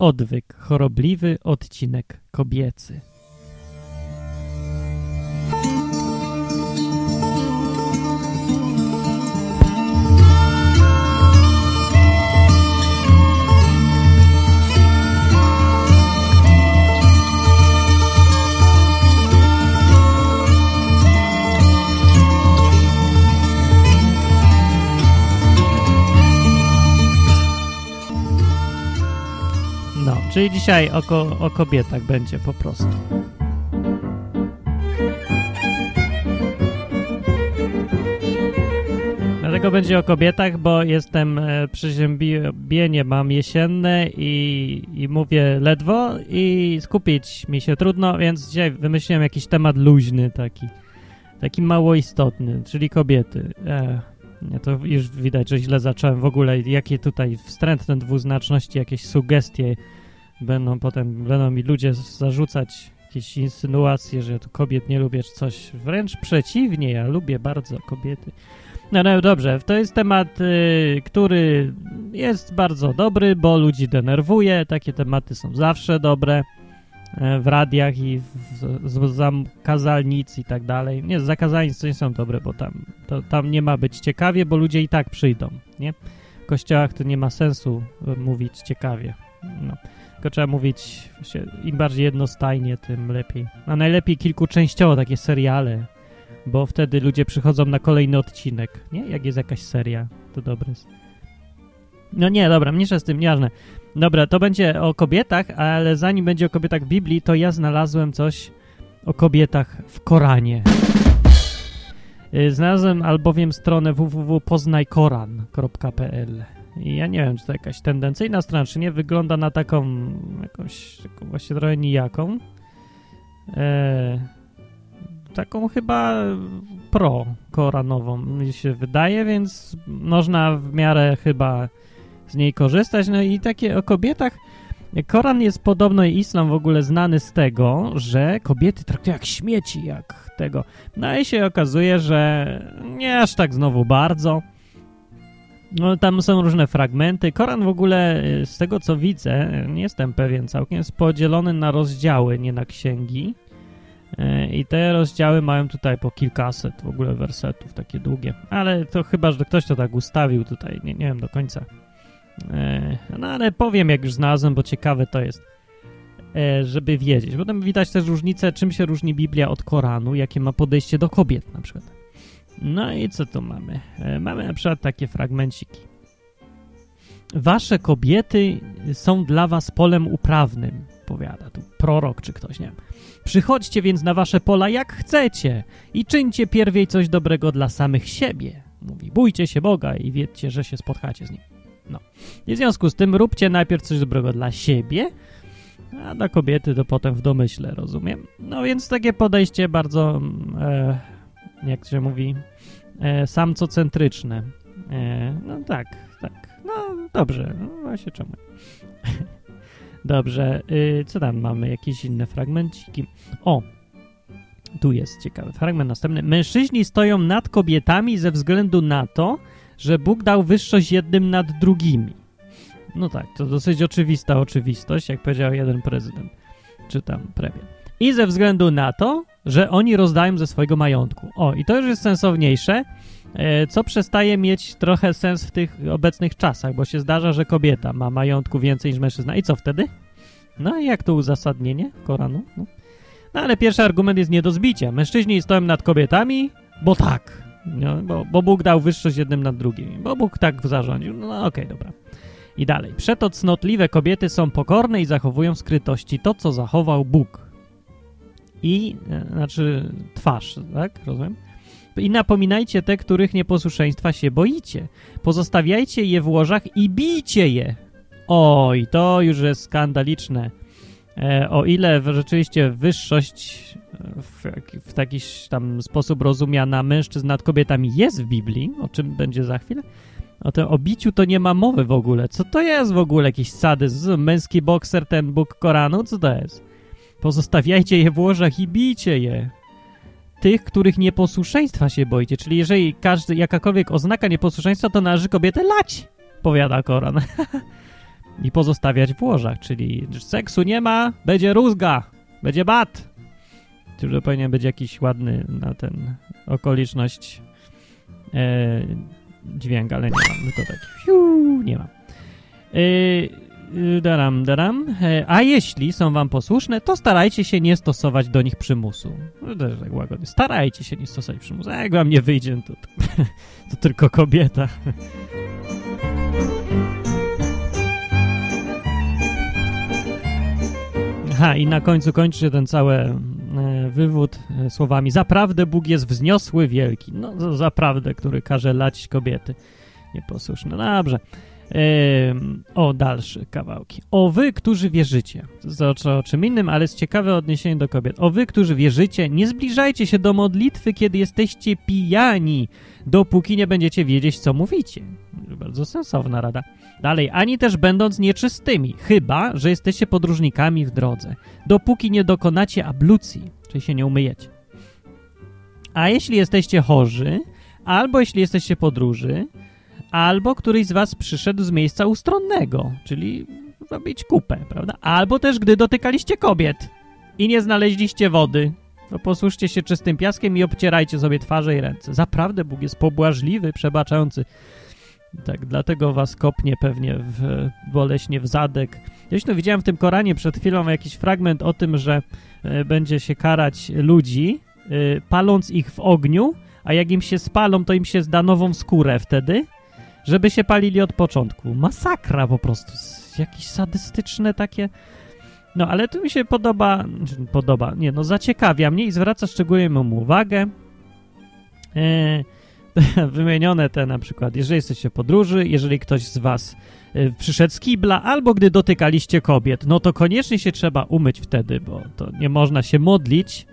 odwyk, chorobliwy odcinek kobiecy. Czyli dzisiaj o, ko- o kobietach będzie po prostu. Dlatego będzie o kobietach, bo jestem e, przeziębienie mam jesienne i, i mówię ledwo i skupić mi się trudno, więc dzisiaj wymyśliłem jakiś temat luźny taki, taki mało istotny, czyli kobiety. E, to już widać, że źle zacząłem w ogóle. Jakie tutaj wstrętne dwuznaczności, jakieś sugestie będą potem, będą mi ludzie zarzucać jakieś insynuacje, że tu kobiet nie lubię czy coś. Wręcz przeciwnie, ja lubię bardzo kobiety. No, no dobrze, to jest temat, y, który jest bardzo dobry, bo ludzi denerwuje. Takie tematy są zawsze dobre e, w radiach i w, zakazalnic i tak dalej. Nie, z zakazalnic to nie są dobre, bo tam, to, tam nie ma być ciekawie, bo ludzie i tak przyjdą, nie? W kościołach to nie ma sensu e, mówić ciekawie. No. Tylko trzeba mówić im bardziej jednostajnie, tym lepiej. A najlepiej kilkuczęściowo takie seriale, bo wtedy ludzie przychodzą na kolejny odcinek, nie? Jak jest jakaś seria, to dobre. No nie, dobra, mniejsza z tym, nieważne. Dobra, to będzie o kobietach, ale zanim będzie o kobietach w Biblii, to ja znalazłem coś o kobietach w Koranie. Y, Znalazłem albowiem stronę www.poznajkoran.pl i ja nie wiem, czy to jakaś tendencyjna strona, czy nie. Wygląda na taką jakąś taką właśnie trochę nijaką. E, taką chyba pro-koranową mi się wydaje, więc można w miarę chyba z niej korzystać. No i takie o kobietach. Koran jest podobno i islam w ogóle znany z tego, że kobiety traktują jak śmieci, jak tego. No i się okazuje, że nie aż tak znowu bardzo. No, tam są różne fragmenty. Koran w ogóle, y, z tego co widzę, nie jestem pewien całkiem, jest podzielony na rozdziały, nie na księgi. Y, I te rozdziały mają tutaj po kilkaset w ogóle wersetów, takie długie. Ale to chyba, że ktoś to tak ustawił tutaj, nie, nie wiem do końca. Y, No ale powiem, jak już znalazłem, bo ciekawe to jest, żeby wiedzieć. Potem widać też różnicę, czym się różni Biblia od Koranu, jakie ma podejście do kobiet na przykład. No i co tu mamy? E, Mamy na przykład takie fragmenciki. Wasze kobiety są dla was polem uprawnym, powiada tu prorok czy ktoś, nie wiem. Przychodźcie więc na wasze pola jak chcecie i czyńcie pierwiej coś dobrego dla samych siebie. Mówi, bójcie się Boga i wiedzcie, że się spotkacie z Nim. No. I w związku z tym róbcie najpierw coś dobrego dla siebie, a dla kobiety to potem w domyśle, rozumiem. No więc takie podejście bardzo, mm, e, jak się mówi, e, samcocentryczne. E, no tak, tak. No dobrze, no właśnie czemu. dobrze, y, co tam mamy? Jakieś inne fragmenciki? O, tu jest ciekawy fragment następny. Mężczyźni stoją nad kobietami ze względu na to, że Bóg dał wyższość jednym nad drugimi. No tak, to dosyć oczywista oczywistość, jak powiedział jeden prezydent, czy tam premier. I ze względu na to, że oni rozdają ze swojego majątku. O, i to już jest sensowniejsze, e, co przestaje mieć trochę sens w tych obecnych czasach, bo się zdarza, że kobieta ma majątku więcej niż mężczyzna. I co wtedy? No i jak to uzasadnienie Koranu? No. no ale pierwszy argument jest nie do zbicia. Mężczyźni stoją nad kobietami, bo tak. No, bo, bo Bóg dał wyższość jednym nad drugim. Bo Bóg tak zarządził. No okej, dobra. I dalej. Przeto cnotliwe kobiety są pokorne i zachowują skrytości to, co zachował Bóg. I, e, znaczy, twarz, tak? Rozumiem? I napominajcie te, których nieposłuszeństwa się boicie. Pozostawiajcie je w łożach i bijcie je. Oj, to już jest skandaliczne. E, o ile rzeczywiście wyższość e, w, w taki tam sposób rozumiana mężczyzn nad kobietami jest w Biblii, o czym będzie za chwilę, o tym obiciu to nie ma mowy w ogóle. Co to jest w ogóle jakiś sadyzm? Męski bokser, ten Bóg Koranu? Co to jest? Pozostawiajcie je w łożach i bijcie je. Tych, których nieposłuszeństwa się boicie. Czyli jeżeli każdy, jakakolwiek oznaka nieposłuszeństwa, to należy kobietę lać, powiada Koran. i pozostawiać w łożach, czyli seksu nie ma, będzie rózga, będzie bat. Czyli powinien być jakiś ładny na ten okoliczność e, dźwięk, ale nie mam, tylko taki fiu, nie ma. E, daram, daram. E, a jeśli są wam posłuszne, to starajcie się nie stosować do nich przymusu. No, też tak łagodnie. Starajcie się nie stosować przymusu. A jak wam nie wyjdzie, to, to tylko kobieta. Aha, i na końcu kończy się ten cały e, wywód e, słowami Zaprawdę Bóg jest wzniosły, wielki. No, zaprawdę, który każe lać kobiety nieposłuszne. Dobrze. O, dalsze kawałki. O wy, którzy wierzycie. To o czym innym, ale jest ciekawe odniesienie do kobiet. O wy, którzy wierzycie, nie zbliżajcie się do modlitwy, kiedy jesteście pijani, dopóki nie będziecie wiedzieć, co mówicie. Bardzo sensowna rada. Dalej, ani też będąc nieczystymi, chyba, że jesteście podróżnikami w drodze, dopóki nie dokonacie ablucji, czyli się nie umyjecie. A jeśli jesteście chorzy, albo jeśli jesteście podróży, albo któryś z was przyszedł z miejsca ustronnego, czyli robić kupę, prawda? Albo też gdy dotykaliście kobiet i nie znaleźliście wody, to posłuszcie się czystym piaskiem i obcierajcie sobie twarze i ręce. Zaprawdę Bóg jest pobłażliwy, przebaczający. Tak, dlatego was kopnie pewnie w, boleśnie w zadek. Zresztą widziałem w tym Koranie przed chwilą jakiś fragment o tym, że y, będzie się karać ludzi, y, paląc ich w ogniu, a jak im się spalą, to im się zda nową skórę wtedy, żeby się palili od początku. Masakra po prostu. Jakieś sadystyczne takie... No, ale tu mi się podoba, podoba, nie, no zaciekawia mnie i zwraca szczególnie mu uwagę. Yy, wymienione te na przykład, jeżeli jesteście w podróży, jeżeli ktoś z was y, przyszedł z kibla, albo gdy dotykaliście kobiet, no to koniecznie się trzeba umyć wtedy, bo to nie można się modlić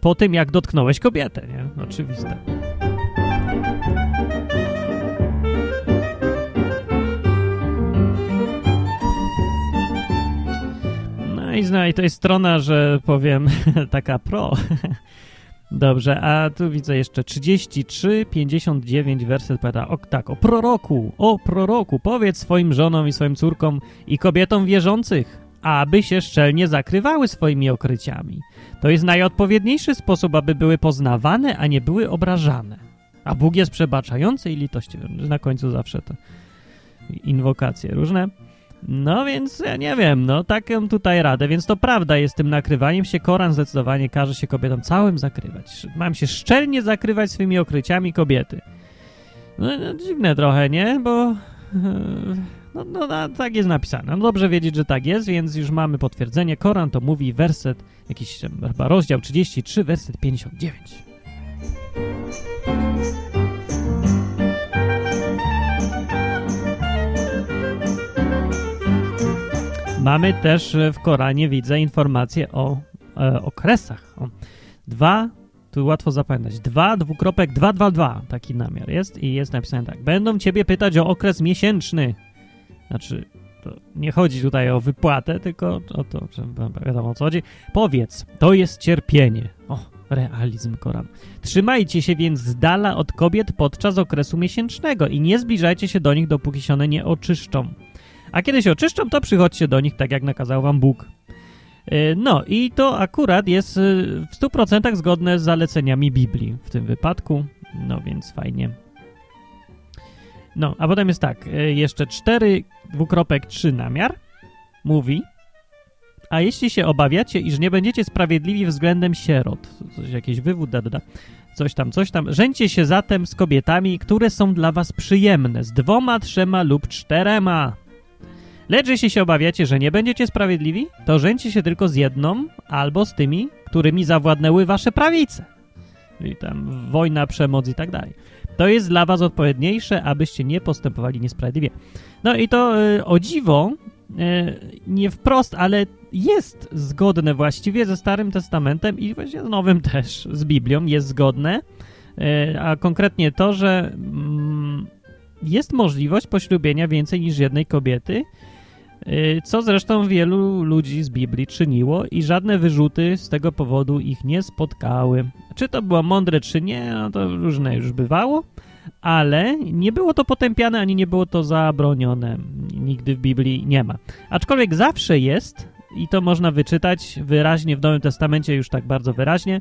po tym, jak dotknąłeś kobietę, nie? Oczywiste. I, no i to jest strona, że powiem, taka pro, Dobrze, a tu widzę jeszcze 33, 59 werset powiada, o, tak, o proroku, o proroku, powiedz swoim żonom i swoim córkom i kobietom wierzących, aby się szczelnie zakrywały swoimi okryciami. To jest najodpowiedniejszy sposób, aby były poznawane, a nie były obrażane. A Bóg jest przebaczający i litościwy. Na końcu zawsze to inwokacje różne. No więc ja nie wiem, no taką tutaj radę, więc to prawda jest tym nakrywaniem się. Koran zdecydowanie każe się kobietom całym zakrywać. Mam się szczelnie zakrywać swymi okryciami kobiety. No, no dziwne trochę, nie? Bo... No, no, no, tak jest napisane. No dobrze wiedzieć, że tak jest, więc już mamy potwierdzenie. Koran to mówi werset, jakiś chyba rozdział 33, werset 59. Mamy też w Koranie, widzę, informacje o e, okresach. O. Dwa, tu łatwo zapamiętać, dwa, dwukropek, dwa, dwa, dwa, taki namiar jest i jest napisane tak. Będą ciebie pytać o okres miesięczny. Znaczy, nie chodzi tutaj o wypłatę, tylko o to, wiadomo o co chodzi. Powiedz, to jest cierpienie. O, realizm Koranu. Trzymajcie się więc z dala od kobiet podczas okresu miesięcznego i nie zbliżajcie się do nich, dopóki się one nie oczyszczą. A kiedy się oczyszczą, to przychodźcie do nich tak, jak nakazał wam Bóg. Y, no i to akurat jest y, w 100% zgodne z zaleceniami Biblii w tym wypadku, no więc fajnie. No, a potem jest tak, y, jeszcze 4 dwukropek 3 namiar mówi, a jeśli się obawiacie, iż nie będziecie sprawiedliwi względem sierot, coś, jakiś wywód, da, da, da, coś tam, coś tam, rzęcie się zatem z kobietami, które są dla was przyjemne, z dwoma, trzema lub czterema Lecz jeśli się obawiacie, że nie będziecie sprawiedliwi, to rzęcie się tylko z jedną albo z tymi, którymi zawładnęły wasze prawice. Czyli tam wojna, przemoc i tak dalej. To jest dla was odpowiedniejsze, abyście nie postępowali niesprawiedliwie. No i to y, o dziwo, y, nie wprost, ale jest zgodne właściwie ze Starym Testamentem i właśnie z Nowym też, z Biblią jest zgodne, y, a konkretnie to, że mm, jest możliwość poślubienia więcej niż jednej kobiety, co zresztą wielu ludzi z Biblii czyniło i żadne wyrzuty z tego powodu ich nie spotkały. Czy to było mądre, czy nie, no to różne już bywało, ale nie było to potępiane, ani nie było to zabronione. Nigdy w Biblii nie ma. Aczkolwiek zawsze jest, i to można wyczytać wyraźnie w Nowym Testamencie, już tak bardzo wyraźnie,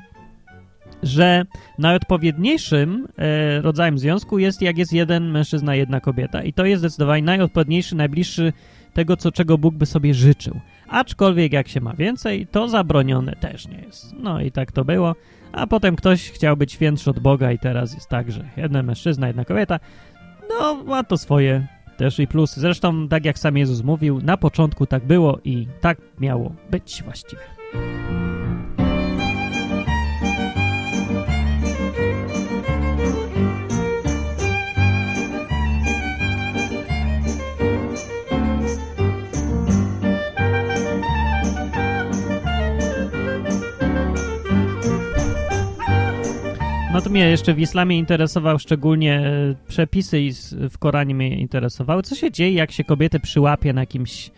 że najodpowiedniejszym e, rodzajem związku jest jak jest jeden mężczyzna, jedna kobieta. I to jest zdecydowanie najodpowiedniejszy, najbliższy tego, co, czego Bóg by sobie życzył. Aczkolwiek jak się ma więcej, to zabronione też nie jest. No i tak to było. A potem ktoś chciał być świętszy od Boga i teraz jest tak, że jeden mężczyzna, jedna kobieta. No, ma to swoje też i plusy. Zresztą, tak jak sam Jezus mówił, na początku tak było i tak miało być właściwie. No to mnie jeszcze w islamie interesował szczególnie e, przepisy w Koranie mnie interesowały. Co się dzieje, jak się kobietę przyłapie na jakimś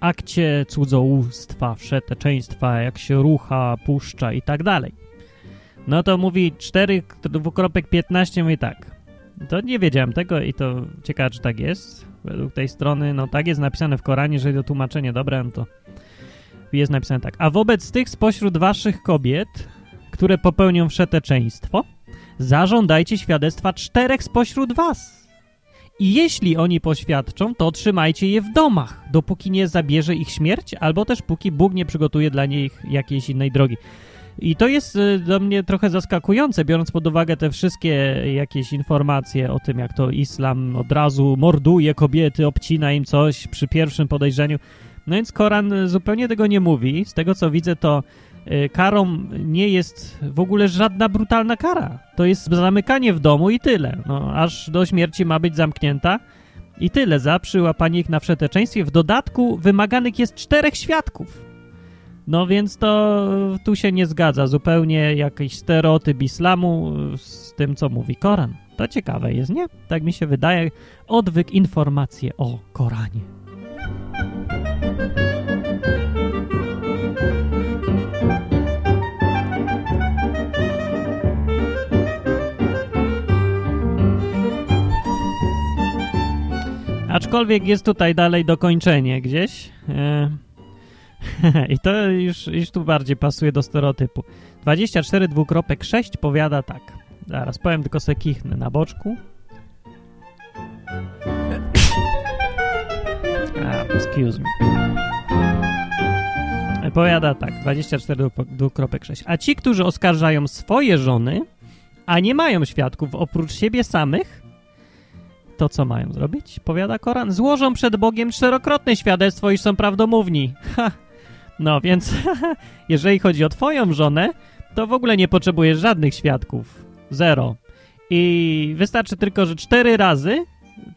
akcie cudzołóstwa, wszeteczeństwa, jak się rucha, puszcza i tak dalej. No to mówi 4 dwukropek 15, mówi tak. To nie wiedziałem tego i to ciekawe, czy tak jest. Według tej strony, no tak jest napisane w Koranie, jeżeli to tłumaczenie dobre, no to jest napisane tak. A wobec tych spośród waszych kobiet, które popełnią wszeteczeństwo, zażądajcie świadectwa czterech spośród was. I jeśli oni poświadczą, to trzymajcie je w domach, dopóki nie zabierze ich śmierć, albo też póki Bóg nie przygotuje dla nich jakiejś innej drogi. I to jest y, do mnie trochę zaskakujące, biorąc pod uwagę te wszystkie jakieś informacje o tym, jak to islam od razu morduje kobiety, obcina im coś przy pierwszym podejrzeniu. No więc Koran zupełnie tego nie mówi. Z tego co widzę, to karą nie jest w ogóle żadna brutalna kara. To jest zamykanie w domu i tyle. No, aż do śmierci ma być zamknięta i tyle za przyłapanie ich na wszeteczeństwie. W dodatku wymaganych jest czterech świadków. No więc to tu się nie zgadza. Zupełnie jakiś stereotyp islamu z tym, co mówi Koran. To ciekawe jest, nie? Tak mi się wydaje. Odwyk informacje o Koranie. Aczkolwiek jest tutaj dalej dokończenie gdzieś. E, I to już, już tu bardziej pasuje do stereotypu. 24 dwukropek 6 powiada tak. Zaraz powiem tylko se kichnę na boczku. Excuse me. Powiada tak, 24 dwukropek 6. A ci, którzy oskarżają swoje żony, a nie mają świadków oprócz siebie samych, to co mają zrobić? Powiada Koran. Złożą przed Bogiem czterokrotne świadectwo, iż są prawdomówni. Ha. No więc, jeżeli chodzi o twoją żonę, to w ogóle nie potrzebujesz żadnych świadków. Zero. I wystarczy tylko, że cztery razy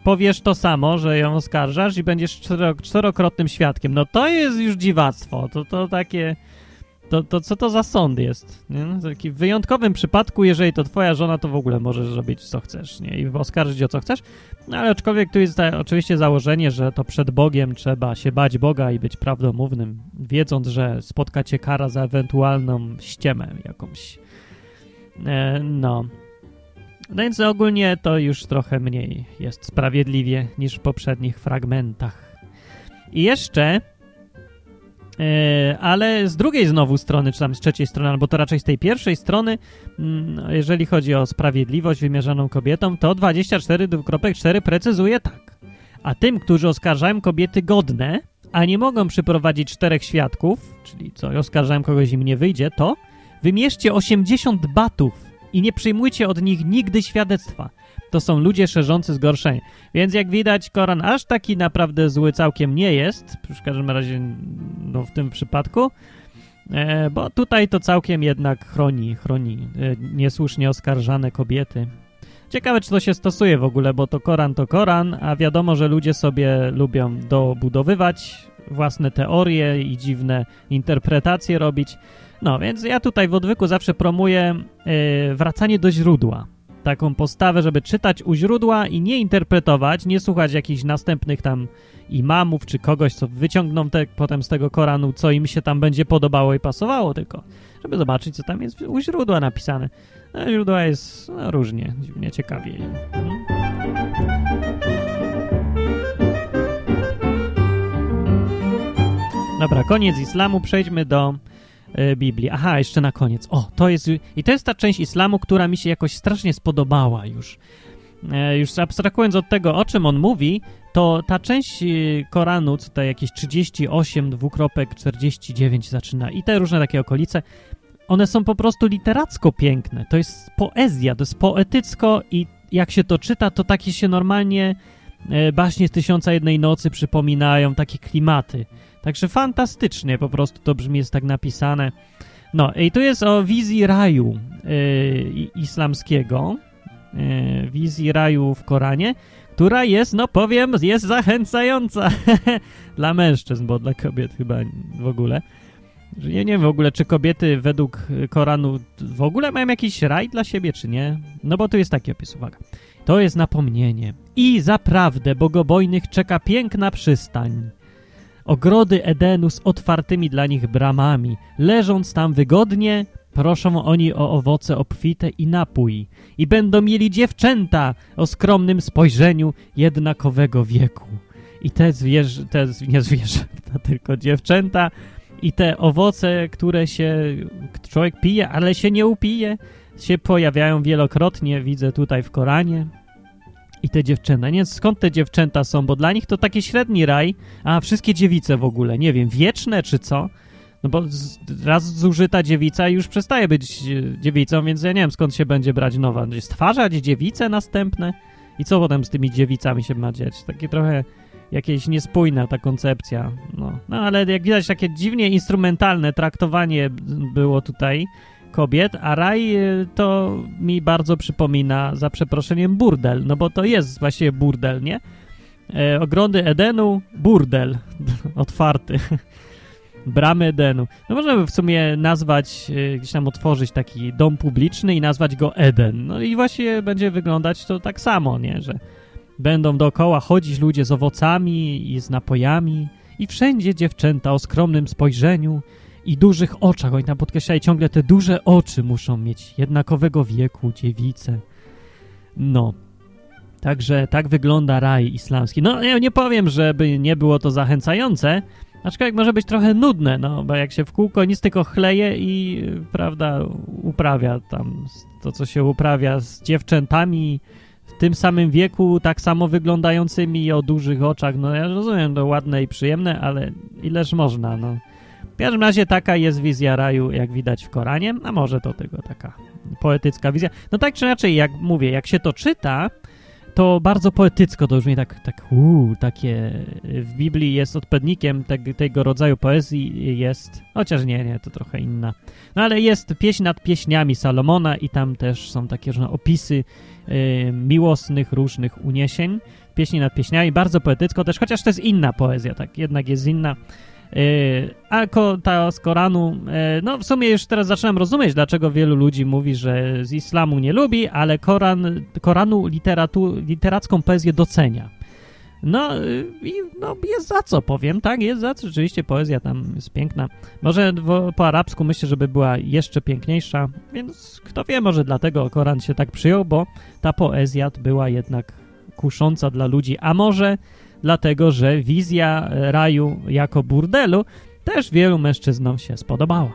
powiesz to samo, że ją oskarżasz i będziesz czterokrotnym świadkiem. No to jest już dziwactwo. To, to takie to, to co to za sąd jest? Nie? W takim wyjątkowym przypadku, jeżeli to twoja żona, to w ogóle możesz zrobić co chcesz nie? i oskarżyć o co chcesz, no, ale aczkolwiek tu jest oczywiście założenie, że to przed Bogiem trzeba się bać Boga i być prawdomównym, wiedząc, że spotka cię kara za ewentualną ściemę jakąś. E, no. No więc ogólnie to już trochę mniej jest sprawiedliwie niż w poprzednich fragmentach. I jeszcze ale z drugiej znowu strony, czy tam z trzeciej strony, albo to raczej z tej pierwszej strony, mm, jeżeli chodzi o sprawiedliwość wymierzoną kobietom, to 24.4 precyzuje tak. A tym, którzy oskarżają kobiety godne, a nie mogą przyprowadzić czterech świadków, czyli co, oskarżają kogoś im nie wyjdzie, to wymierzcie 80 batów i nie przyjmujcie od nich nigdy świadectwa to są ludzie szerzący zgorszenie. Więc jak widać, Koran aż taki naprawdę zły całkiem nie jest, w każdym razie no, w tym przypadku, e, bo tutaj to całkiem jednak chroni, chroni e, niesłusznie oskarżane kobiety. Ciekawe, czy to się stosuje w ogóle, bo to Koran to Koran, a wiadomo, że ludzie sobie lubią dobudowywać własne teorie i dziwne interpretacje robić. No, więc ja tutaj w odwyku zawsze promuję e, wracanie do źródła taką postawę, żeby czytać u źródła i nie interpretować, nie słuchać jakichś następnych tam imamów czy kogoś, co wyciągną te, potem z tego Koranu, co im się tam będzie podobało i pasowało, tylko żeby zobaczyć, co tam jest u źródła napisane. No, źródła jest no, różnie, dziwnie ciekawie. Dobra, koniec islamu, przejdźmy do Biblii. Aha, jeszcze na koniec. O, to jest... I to jest ta część islamu, która mi się jakoś strasznie spodobała już. E, już abstrahując od tego, o czym on mówi, to ta część y, Koranu, tutaj jakieś 38, dwukropek 49 zaczyna i te różne takie okolice, one są po prostu literacko piękne. To jest poezja, to jest poetycko i jak się to czyta, to takie się normalnie e, baśnie z Tysiąca Jednej Nocy przypominają, takie klimaty. Także fantastycznie po prostu to brzmi, jest tak napisane. No i tu jest o wizji raju yy, islamskiego, yy, wizji raju w Koranie, która jest, no powiem, jest zachęcająca dla mężczyzn, bo dla kobiet chyba w ogóle. Ja nie wiem w ogóle, czy kobiety według Koranu w ogóle mają jakiś raj dla siebie, czy nie. No bo tu jest taki opis, uwaga. To jest napomnienie. I zaprawdę bogobojnych czeka piękna przystań ogrody Edenu z otwartymi dla nich bramami. Leżąc tam wygodnie, proszą oni o owoce obfite i napój. I będą mieli dziewczęta o skromnym spojrzeniu jednakowego wieku. I te zwierzę, te nie zwierzęta, tylko dziewczęta i te owoce, które się człowiek pije, ale się nie upije, się pojawiają wielokrotnie, widzę tutaj w Koranie i te dziewczęta. Nie skąd te dziewczęta są, bo dla nich to taki średni raj, a wszystkie dziewice w ogóle, nie wiem, wieczne czy co? No bo raz zużyta dziewica już przestaje być dziewicą, więc ja nie wiem skąd się będzie brać nowa. Stwarzać dziewice następne? I co potem z tymi dziewicami się ma dziać? Takie trochę jakieś niespójna ta koncepcja. No, no ale jak widać takie dziwnie instrumentalne traktowanie było tutaj kobiet, a raj y, to mi bardzo przypomina, za przeproszeniem, burdel, no bo to jest właściwie burdel, nie? E, ogrody Edenu, burdel, otwarty. Bramy Edenu. No możemy w sumie nazwać, y, gdzieś tam otworzyć taki dom publiczny i nazwać go Eden. No i właśnie będzie wyglądać to tak samo, nie? Że będą dookoła chodzić ludzie z owocami i z napojami i wszędzie dziewczęta o skromnym spojrzeniu i dużych oczach. Oni tam podkreślali ciągle te duże oczy muszą mieć jednakowego wieku, dziewice. No. Także tak wygląda raj islamski. No, ja nie powiem, żeby nie było to zachęcające, aczkolwiek może być trochę nudne, no, bo jak się w kółko nic tylko chleje i, prawda, uprawia tam to, co się uprawia z dziewczętami w tym samym wieku, tak samo wyglądającymi o dużych oczach. No, ja rozumiem, to ładne i przyjemne, ale ileż można, no. Każdym razie taka jest wizja raju, jak widać w Koranie, a może to tylko taka poetycka wizja. No tak czy inaczej, jak mówię, jak się to czyta, to bardzo poetycko to brzmi tak, tak uu, takie w Biblii jest odpowiednikiem te, tego rodzaju poezji jest, chociaż nie, nie, to trochę inna. No ale jest pieśń nad pieśniami Salomona i tam też są takie różne opisy y, miłosnych różnych uniesień, pieśni nad pieśniami, bardzo poetycko też, chociaż to jest inna poezja, tak, jednak jest inna. Y, a ta z Koranu, y, no w sumie już teraz zaczynam rozumieć, dlaczego wielu ludzi mówi, że z islamu nie lubi, ale Koran, Koranu literatu, literacką poezję docenia. No y, i no, jest za co, powiem, tak, jest za co, rzeczywiście poezja tam jest piękna. Może po arabsku myślę, żeby była jeszcze piękniejsza, więc kto wie, może dlatego Koran się tak przyjął, bo ta poezja była jednak kusząca dla ludzi, a może dlatego że wizja raju jako burdelu też wielu mężczyznom się spodobała.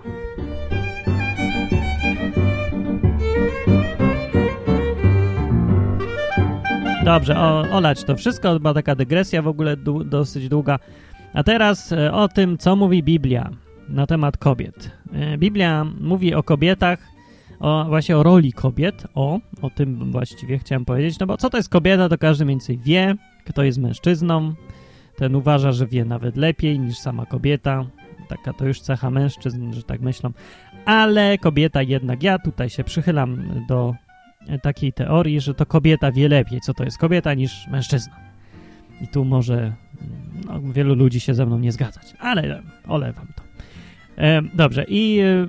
Dobrze, o, olać to wszystko, była taka dygresja w ogóle dosyć długa. A teraz e, o tym, co mówi Biblia na temat kobiet. E, Biblia mówi o kobietach, o, właśnie o roli kobiet, o, o tym właściwie chciałem powiedzieć, no bo co to jest kobieta, to każdy mniej więcej wie, kto jest mężczyzną. Ten uważa, że wie nawet lepiej niż sama kobieta. Taka to już cecha mężczyzn, że tak myślą. Ale kobieta jednak, ja tutaj się przychylam do takiej teorii, że to kobieta wie lepiej, co to jest kobieta niż mężczyzna. I tu może no, wielu ludzi się ze mną nie zgadzać, ale olewam to. E, dobrze, i e,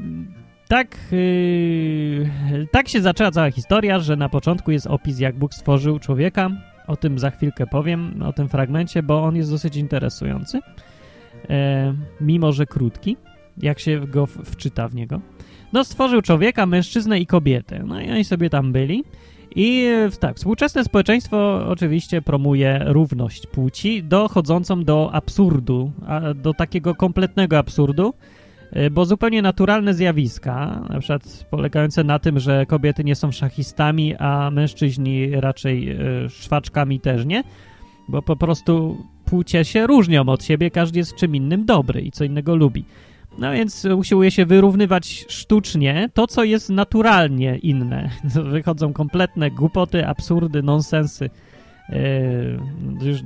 tak, yy, tak się zaczęła cała historia, że na początku jest opis, jak Bóg stworzył człowieka. O tym za chwilkę powiem, o tym fragmencie, bo on jest dosyć interesujący, e, mimo że krótki, jak się go wczyta w niego. No, stworzył człowieka, mężczyznę i kobietę. No i oni sobie tam byli. I tak, współczesne społeczeństwo oczywiście promuje równość płci, dochodzącą do absurdu, do takiego kompletnego absurdu, bo zupełnie naturalne zjawiska, na przykład polegające na tym, że kobiety nie są szachistami, a mężczyźni raczej y, szwaczkami też nie, bo po prostu płcie się różnią od siebie, każdy jest czym innym dobry i co innego lubi. No więc usiłuje się wyrównywać sztucznie to, co jest naturalnie inne. Wychodzą kompletne głupoty, absurdy, nonsensy. Yy, już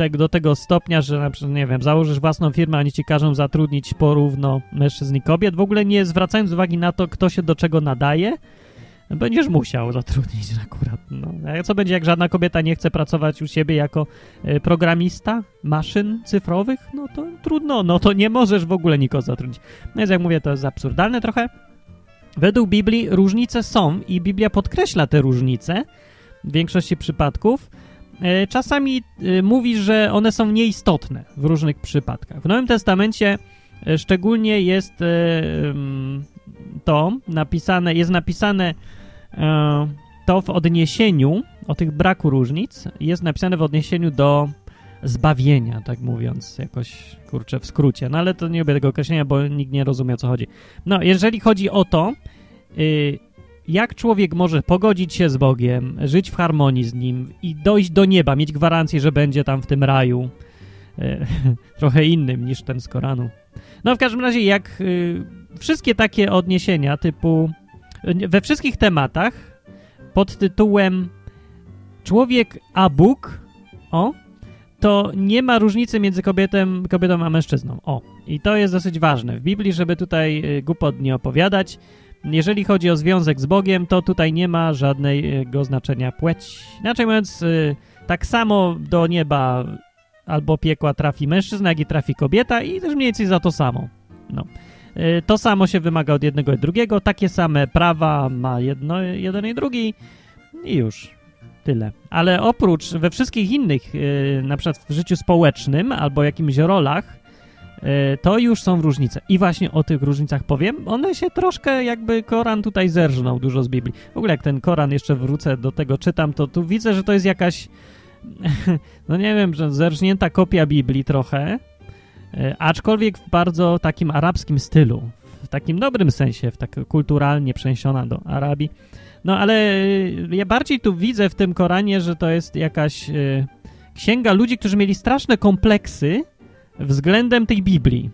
te, do tego stopnia, że na przykład, nie wiem, założysz własną firmę, oni ci każą zatrudnić porówno mężczyzn i kobiet, w ogóle nie zwracając uwagi na to, kto się do czego nadaje, będziesz musiał zatrudnić akurat. No. A co będzie, jak żadna kobieta nie chce pracować u siebie jako y, programista maszyn cyfrowych? No to trudno, no to nie możesz w ogóle nikogo zatrudnić. No więc jak mówię, to jest absurdalne trochę. Według Biblii różnice są i Biblia podkreśla te różnice w większości przypadków. Y, czasami y, mówi, że one są nieistotne w różnych przypadkach. W Nowym Testamencie szczególnie jest to napisane, jest napisane E, to w odniesieniu, o tych braku różnic, jest napisane w odniesieniu do zbawienia, tak mówiąc, jakoś, kurczę, w skrócie. No ale to nie lubię tego określenia, bo nikt nie rozumie, o co chodzi. No, jeżeli chodzi o to, y, jak człowiek może pogodzić się z Bogiem, żyć w harmonii z Nim i dojść do nieba, mieć gwarancję, że będzie tam w tym raju, y, trochę innym niż ten z Koranu. No, w każdym razie, jak y, wszystkie takie odniesienia typu we wszystkich tematach pod tytułem Człowiek a Bóg, o, to nie ma różnicy między kobietą, kobietą a mężczyzną. O, i to jest dosyć ważne w Biblii, żeby tutaj y, głupot nie opowiadać. Jeżeli chodzi o związek z Bogiem, to tutaj nie ma żadnego znaczenia płeć. Inaczej mówiąc, y, tak samo do nieba albo piekła trafi mężczyzna, jak i trafi kobieta i też mniej więcej za to samo. No. Y, to samo się wymaga od jednego i drugiego, takie same prawa ma jedno, jeden i drugi i już. Tyle. Ale oprócz we wszystkich innych, y, na przykład w życiu społecznym albo jakimś rolach, to już są różnice. I właśnie o tych różnicach powiem. One się troszkę jakby Koran tutaj zerżnął dużo z Biblii. W ogóle jak ten Koran jeszcze wrócę do tego czytam, to tu widzę, że to jest jakaś no nie wiem, że zerżnięta kopia Biblii trochę, E, aczkolwiek w bardzo takim arabskim stylu, w takim dobrym sensie, w tak kulturalnie przeniesiona do Arabii. No ale e, ja bardziej tu widzę w tym Koranie, że to jest jakaś e, księga ludzi, którzy mieli straszne kompleksy względem tej Biblii.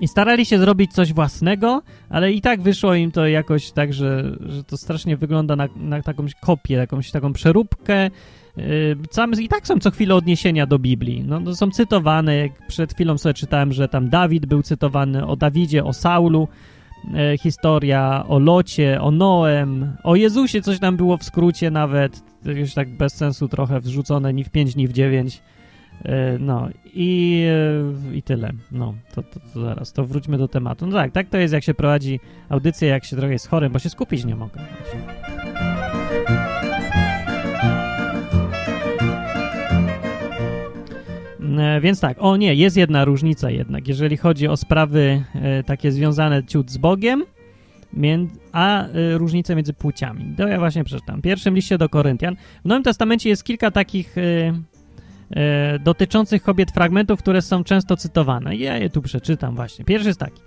I starali się zrobić coś własnego, ale i tak wyszło im to jakoś tak, że, że to strasznie wygląda na, na taką kopię, jakąś taką przeróbkę, Sam, I tak są co chwilę odniesienia do Biblii. No, no, są cytowane, jak przed chwilą sobie czytałem, że tam Dawid był cytowany, o Dawidzie, o Saulu, e, historia o Locie, o Noem, o Jezusie coś tam było w skrócie nawet, już tak bez sensu trochę wrzucone, ni w 5, ni w 9. E, no i, e, i tyle. No, to, to, to, zaraz, to wróćmy do tematu. No tak, tak to jest, jak się prowadzi audycję, jak się trochę jest chorym, bo się skupić nie mogę. E, więc tak, o nie, jest jedna różnica jednak, jeżeli chodzi o sprawy takie związane ciut z Bogiem, a różnice między płciami. To ja właśnie przeczytam. W pierwszym liście do Koryntian. W Nowym Testamencie jest kilka takich dotyczących kobiet fragmentów, które są często cytowane. Ja je tu przeczytam właśnie. Pierwszy jest taki.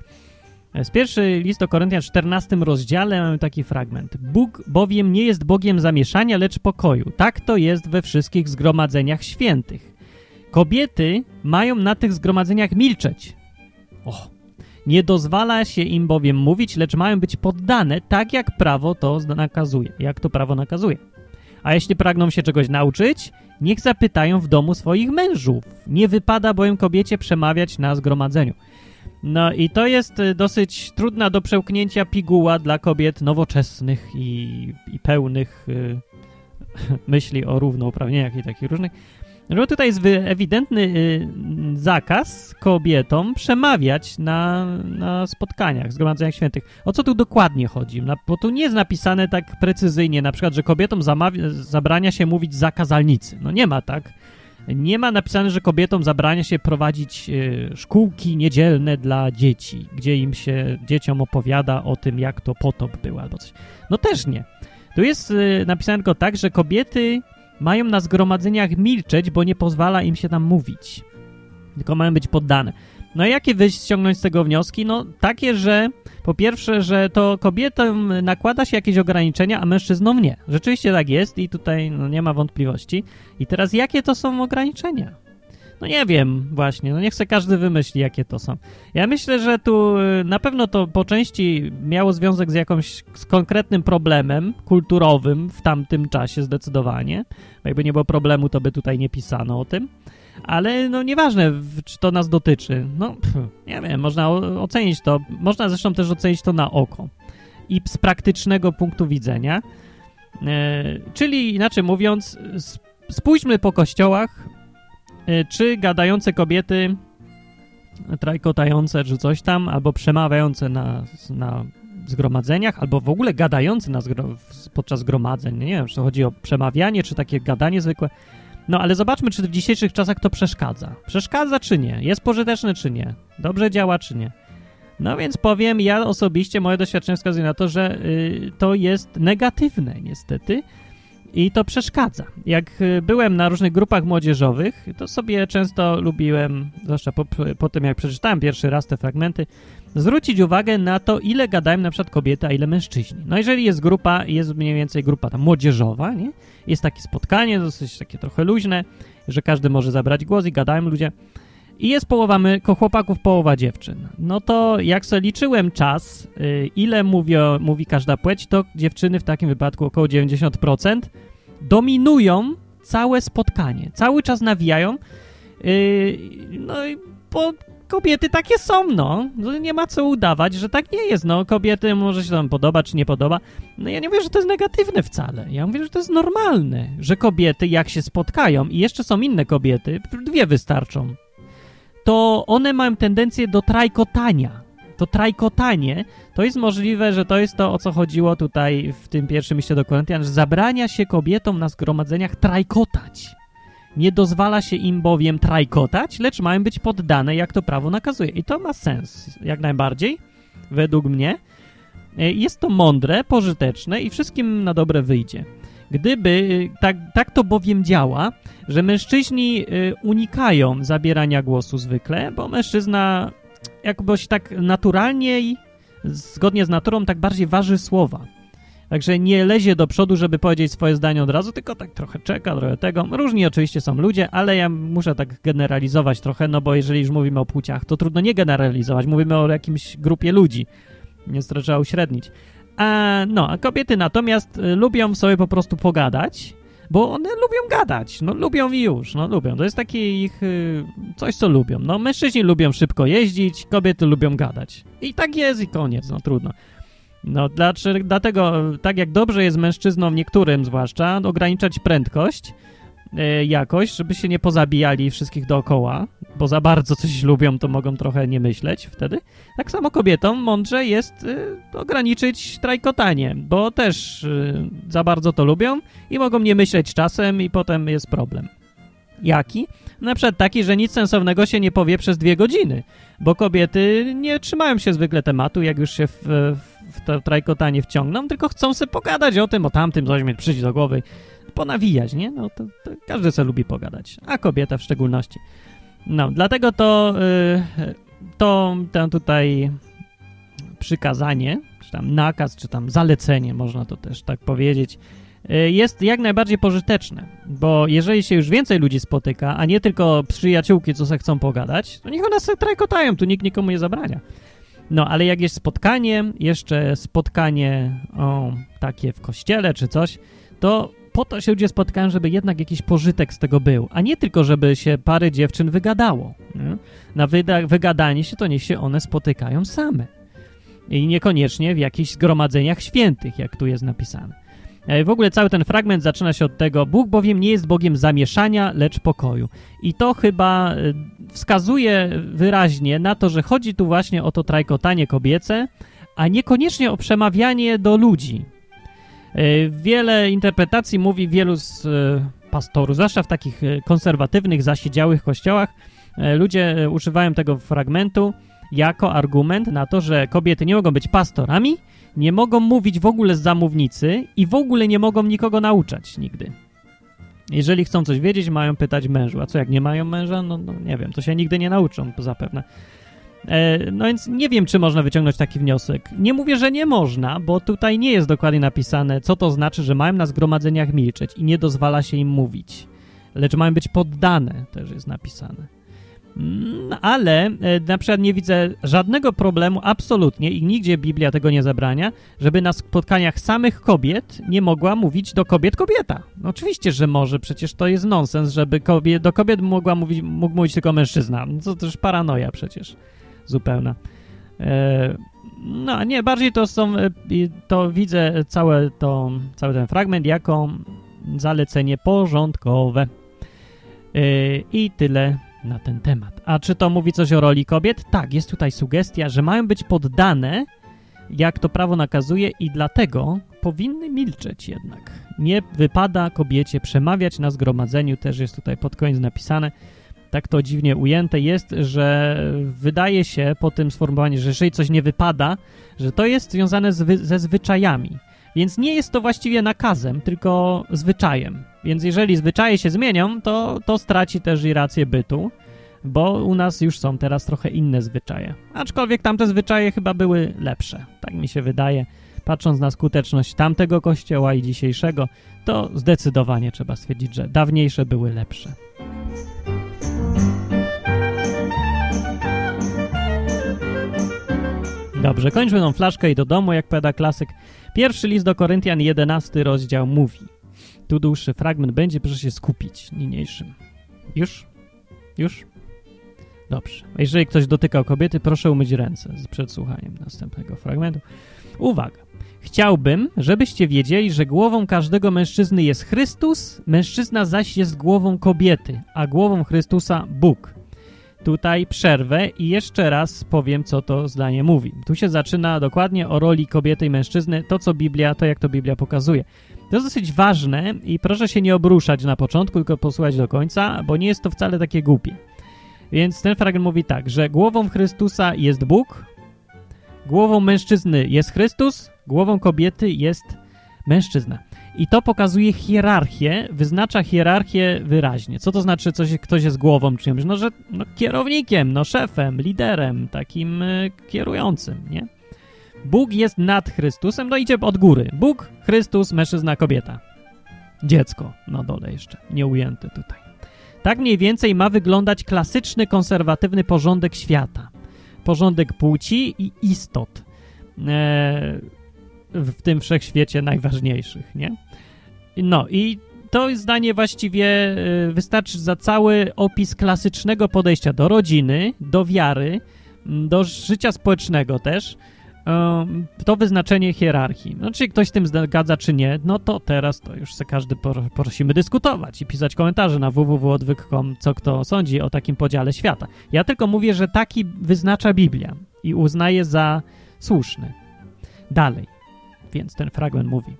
Z pierwszy list do Koryntian w 14 rozdziale mamy taki fragment. Bóg bowiem nie jest Bogiem zamieszania, lecz pokoju. Tak to jest we wszystkich zgromadzeniach świętych. Kobiety mają na tych zgromadzeniach milczeć. O, nie dozwala się im bowiem mówić, lecz mają być poddane tak, jak prawo to nakazuje. Jak to prawo nakazuje. A jeśli pragną się czegoś nauczyć, niech zapytają w domu swoich mężów. Nie wypada bowiem kobiecie przemawiać na zgromadzeniu. No i to jest y, dosyć trudna do przełknięcia piguła dla kobiet nowoczesnych i, i pełnych y, myśli o równouprawnieniach i takich różnych Że tutaj jest ewidentny y, zakaz kobietom przemawiać na, na spotkaniach, zgromadzeniach świętych. O co tu dokładnie chodzi? Na, bo tu nie jest napisane tak precyzyjnie, na przykład, że kobietom zabrania się mówić zakazalnicy. No nie ma tak. Nie ma napisane, że kobietom zabrania się prowadzić y, szkółki niedzielne dla dzieci, gdzie im się dzieciom opowiada o tym, jak to potop był albo coś. No też nie. Tu jest y, napisane tylko tak, że kobiety mają na zgromadzeniach milczeć, bo nie pozwala im się tam mówić. Tylko mają być poddane. No i jakie wyciągnąć z tego wnioski? No takie, że po pierwsze, że to kobietom nakłada się jakieś ograniczenia, a mężczyznom nie. Rzeczywiście tak jest i tutaj no, nie ma wątpliwości. I teraz jakie to są ograniczenia? No nie wiem właśnie, no niech se każdy wymyśli, jakie to są. Ja myślę, że tu y, na pewno to po części miało związek z jakimś z konkretnym problemem kulturowym w tamtym czasie zdecydowanie. Jakby nie było problemu, to by tutaj nie pisano o tym. Ale no nieważne, czy to nas dotyczy. No pff, nie wiem, można ocenić to. Można zresztą też ocenić to na oko. I z praktycznego punktu widzenia. E, czyli inaczej mówiąc, spójrzmy po kościołach, czy gadające kobiety, trajkotające czy coś tam, albo przemawiające na, na zgromadzeniach, albo w ogóle gadające na zgro podczas zgromadzeń. Nie wiem, czy chodzi o przemawianie, czy takie gadanie zwykłe no ale zobaczmy, czy w dzisiejszych czasach to przeszkadza. Przeszkadza czy nie? Jest pożyteczne czy nie? Dobrze działa czy nie? No więc powiem, ja osobiście, moje doświadczenie wskazuje na to, że y, to jest negatywne niestety i to przeszkadza. Jak y, byłem na różnych grupach młodzieżowych, to sobie często lubiłem, zwłaszcza po, po tym jak przeczytałem pierwszy raz te fragmenty, zwrócić uwagę na to, ile gadają na przykład kobiety, a ile mężczyźni. No jeżeli jest grupa, jest mniej więcej grupa tam młodzieżowa, nie? Jest takie spotkanie, dosyć takie trochę luźne, że każdy może zabrać głos i gadają ludzie. I jest połowa my, chłopaków, połowa dziewczyn. No to jak sobie liczyłem czas, yy, ile mówi, mówi każda płeć, to dziewczyny w takim wypadku około 90% dominują całe spotkanie. Cały czas nawijają. Yy, no i po kobiety takie są, no. Nie ma co udawać, że tak nie jest, no. Kobiety może się tam podoba, czy nie podoba. No ja nie mówię, że to jest negatywne wcale. Ja mówię, że to jest normalne, że kobiety jak się spotkają i jeszcze są inne kobiety, dwie wystarczą, to one mają tendencję do trajkotania. To trajkotanie to jest możliwe, że to jest to, o co chodziło tutaj w tym pierwszym liście do Koryntian, że zabrania się kobietom na zgromadzeniach trajkotać. Nie dozwala się im bowiem trajkotać, lecz mają być poddane, jak to prawo nakazuje. I to ma sens, jak najbardziej, według mnie. E, jest to mądre, pożyteczne i wszystkim na dobre wyjdzie. Gdyby, e, tak, tak to bowiem działa, że mężczyźni e, unikają zabierania głosu zwykle, bo mężczyzna jakbyś tak naturalnie i zgodnie z naturą tak bardziej waży słowa. Także nie lezie do przodu, żeby powiedzieć swoje zdanie od razu, tylko tak trochę czeka, trochę tego. Różni oczywiście są ludzie, ale ja muszę tak generalizować trochę, no bo jeżeli już mówimy o płciach, to trudno nie generalizować. Mówimy o jakimś grupie ludzi, więc trzeba uśrednić. A, no, a kobiety natomiast y, lubią sobie po prostu pogadać, bo one lubią gadać, no lubią i już, no lubią. To jest takie ich y, coś, co lubią. No mężczyźni lubią szybko jeździć, kobiety lubią gadać. I tak jest i koniec, no trudno. No, dlatego, tak jak dobrze jest mężczyznom, niektórym zwłaszcza, ograniczać prędkość jakoś, żeby się nie pozabijali wszystkich dookoła, bo za bardzo coś lubią, to mogą trochę nie myśleć wtedy. Tak samo kobietom mądrze jest e, ograniczyć trajkotanie, bo też e, za bardzo to lubią i mogą nie myśleć czasem i potem jest problem. Jaki? Na przykład taki, że nic sensownego się nie powie przez dwie godziny, bo kobiety nie trzymają się zwykle tematu, jak już się w, w to trajkotanie wciągną, tylko chcą sobie pogadać o tym, o tamtym, coś mieć przyjść do głowy, ponawijać, nie? No to, to każdy sobie lubi pogadać, a kobieta w szczególności. No, dlatego to, yy, to, to tutaj przykazanie, czy tam nakaz, czy tam zalecenie, można to też tak powiedzieć, Y, jest jak najbardziej pożyteczne, bo jeżeli się już więcej ludzi spotyka, a nie tylko przyjaciółki, co se chcą pogadać, to niech one se trajkotają, tu nikt nikomu nie zabrania. No, ale jak jest spotkanie, jeszcze spotkanie o, takie w kościele czy coś, to po to się ludzie spotkają, żeby jednak jakiś pożytek z tego był, a nie tylko, żeby się parę dziewczyn wygadało. Nie? Na wygadanie się to niech się one spotykają same. I niekoniecznie w jakichś zgromadzeniach świętych, jak tu jest napisane. E, w ogóle cały ten fragment zaczyna się od tego, Bóg bowiem nie jest Bogiem zamieszania, lecz pokoju. I to chyba e, wskazuje wyraźnie na to, że chodzi tu właśnie o to trajkotanie kobiece, a niekoniecznie o przemawianie do ludzi. E, wiele interpretacji mówi wielu z pastorów, zwłaszcza w takich konserwatywnych, zasiedziałych kościołach, ludzie używają tego fragmentu jako argument na to, że kobiety nie mogą być pastorami, nie mogą mówić w ogóle z zamównicy i w ogóle nie mogą nikogo nauczać nigdy. Jeżeli chcą coś wiedzieć, mają pytać mężu. A co jak nie mają męża? No, no nie wiem, to się nigdy nie nauczą zapewne. E, no więc nie wiem, czy można wyciągnąć taki wniosek. Nie mówię, że nie można, bo tutaj nie jest dokładnie napisane, co to znaczy, że mają na zgromadzeniach milczeć i nie dozwala się im mówić. Lecz mają być poddane, też jest napisane. Mm, ale e, na przykład nie widzę żadnego problemu, absolutnie, i nigdzie Biblia tego nie zabrania, żeby na spotkaniach samych kobiet nie mogła mówić do kobiet kobieta. No oczywiście, że może, przecież to jest nonsens, żeby kobiet, do kobiet mogła mówić, mógł mówić tylko mężczyzna. No to też paranoja przecież zupełna. E, no nie, bardziej to są, e, to widzę całe to, cały ten fragment jako zalecenie porządkowe. I tyle na ten temat. A czy to mówi coś o roli kobiet? Tak, jest tutaj sugestia, że mają być poddane, jak to prawo nakazuje, i dlatego powinny milczeć jednak. Nie wypada kobiecie przemawiać na zgromadzeniu, też jest tutaj pod koniec napisane. Tak to dziwnie ujęte jest, że wydaje się po tym sformułowaniu, że jeżeli coś nie wypada, że to jest związane z, ze zwyczajami. Więc nie jest to właściwie nakazem, tylko zwyczajem. Więc jeżeli zwyczaje się zmienią, to, to straci też i rację bytu, bo u nas już są teraz trochę inne zwyczaje. Aczkolwiek tamte zwyczaje chyba były lepsze, tak mi się wydaje. Patrząc na skuteczność tamtego kościoła i dzisiejszego, to zdecydowanie trzeba stwierdzić, że dawniejsze były lepsze. Dobrze, kończmy tą flaszkę i do domu, jak powiada klasyk. Pierwszy list do Koryntian, 11 rozdział mówi. Tu dłuższy fragment będzie, proszę się skupić niniejszym. Już? Już? Dobrze. Jeżeli ktoś dotykał kobiety, proszę umyć ręce przed słuchaniem następnego fragmentu. Uwaga. Chciałbym, żebyście wiedzieli, że głową każdego mężczyzny jest Chrystus, mężczyzna zaś jest głową kobiety, a głową Chrystusa Bóg tutaj przerwę i jeszcze raz powiem, co to zdanie mówi. Tu się zaczyna dokładnie o roli kobiety i mężczyzny, to co Biblia, to jak to Biblia pokazuje. To jest dosyć ważne i proszę się nie obruszać na początku, tylko posłuchać do końca, bo nie jest to wcale takie głupie. Więc ten fragment mówi tak, że głową Chrystusa jest Bóg, głową mężczyzny jest Chrystus, głową kobiety jest mężczyzna. I to pokazuje hierarchię, wyznacza hierarchię wyraźnie. Co to znaczy, coś, ktoś jest głową czymś? No, że no, kierownikiem, no, szefem, liderem, takim y, kierującym, nie? Bóg jest nad Chrystusem, no idzie od góry. Bóg, Chrystus, mężczyzna, kobieta. Dziecko na dole jeszcze, nieujęte tutaj. Tak mniej więcej ma wyglądać klasyczny, konserwatywny porządek świata. Porządek płci i istot. Eee, w tym wszechświecie najważniejszych, nie? No i to zdanie właściwie y, wystarczy za cały opis klasycznego podejścia do rodziny, do wiary, do życia społecznego też, to wyznaczenie hierarchii. No, czy ktoś z tym zgadza, czy nie, no to teraz to już se każdy prosimy dyskutować i pisać komentarze na www.odwyk.com, co kto sądzi o takim podziale świata. Ja tylko mówię, że taki wyznacza Biblia i uznaje za słuszny. Dalej więc ten fragment mówi.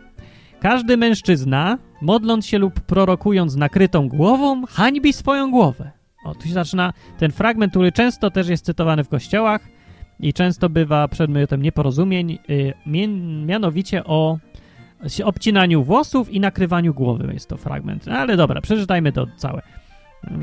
Każdy mężczyzna, modląc się lub prorokując nakrytą głową, hańbi swoją głowę. O, tu się zaczyna ten fragment, który często też jest cytowany w kościołach i często bywa przedmiotem nieporozumień, yy, mianowicie o obcinaniu włosów i nakrywaniu głowy jest to fragment. Ale dobra, przeczytajmy to całe.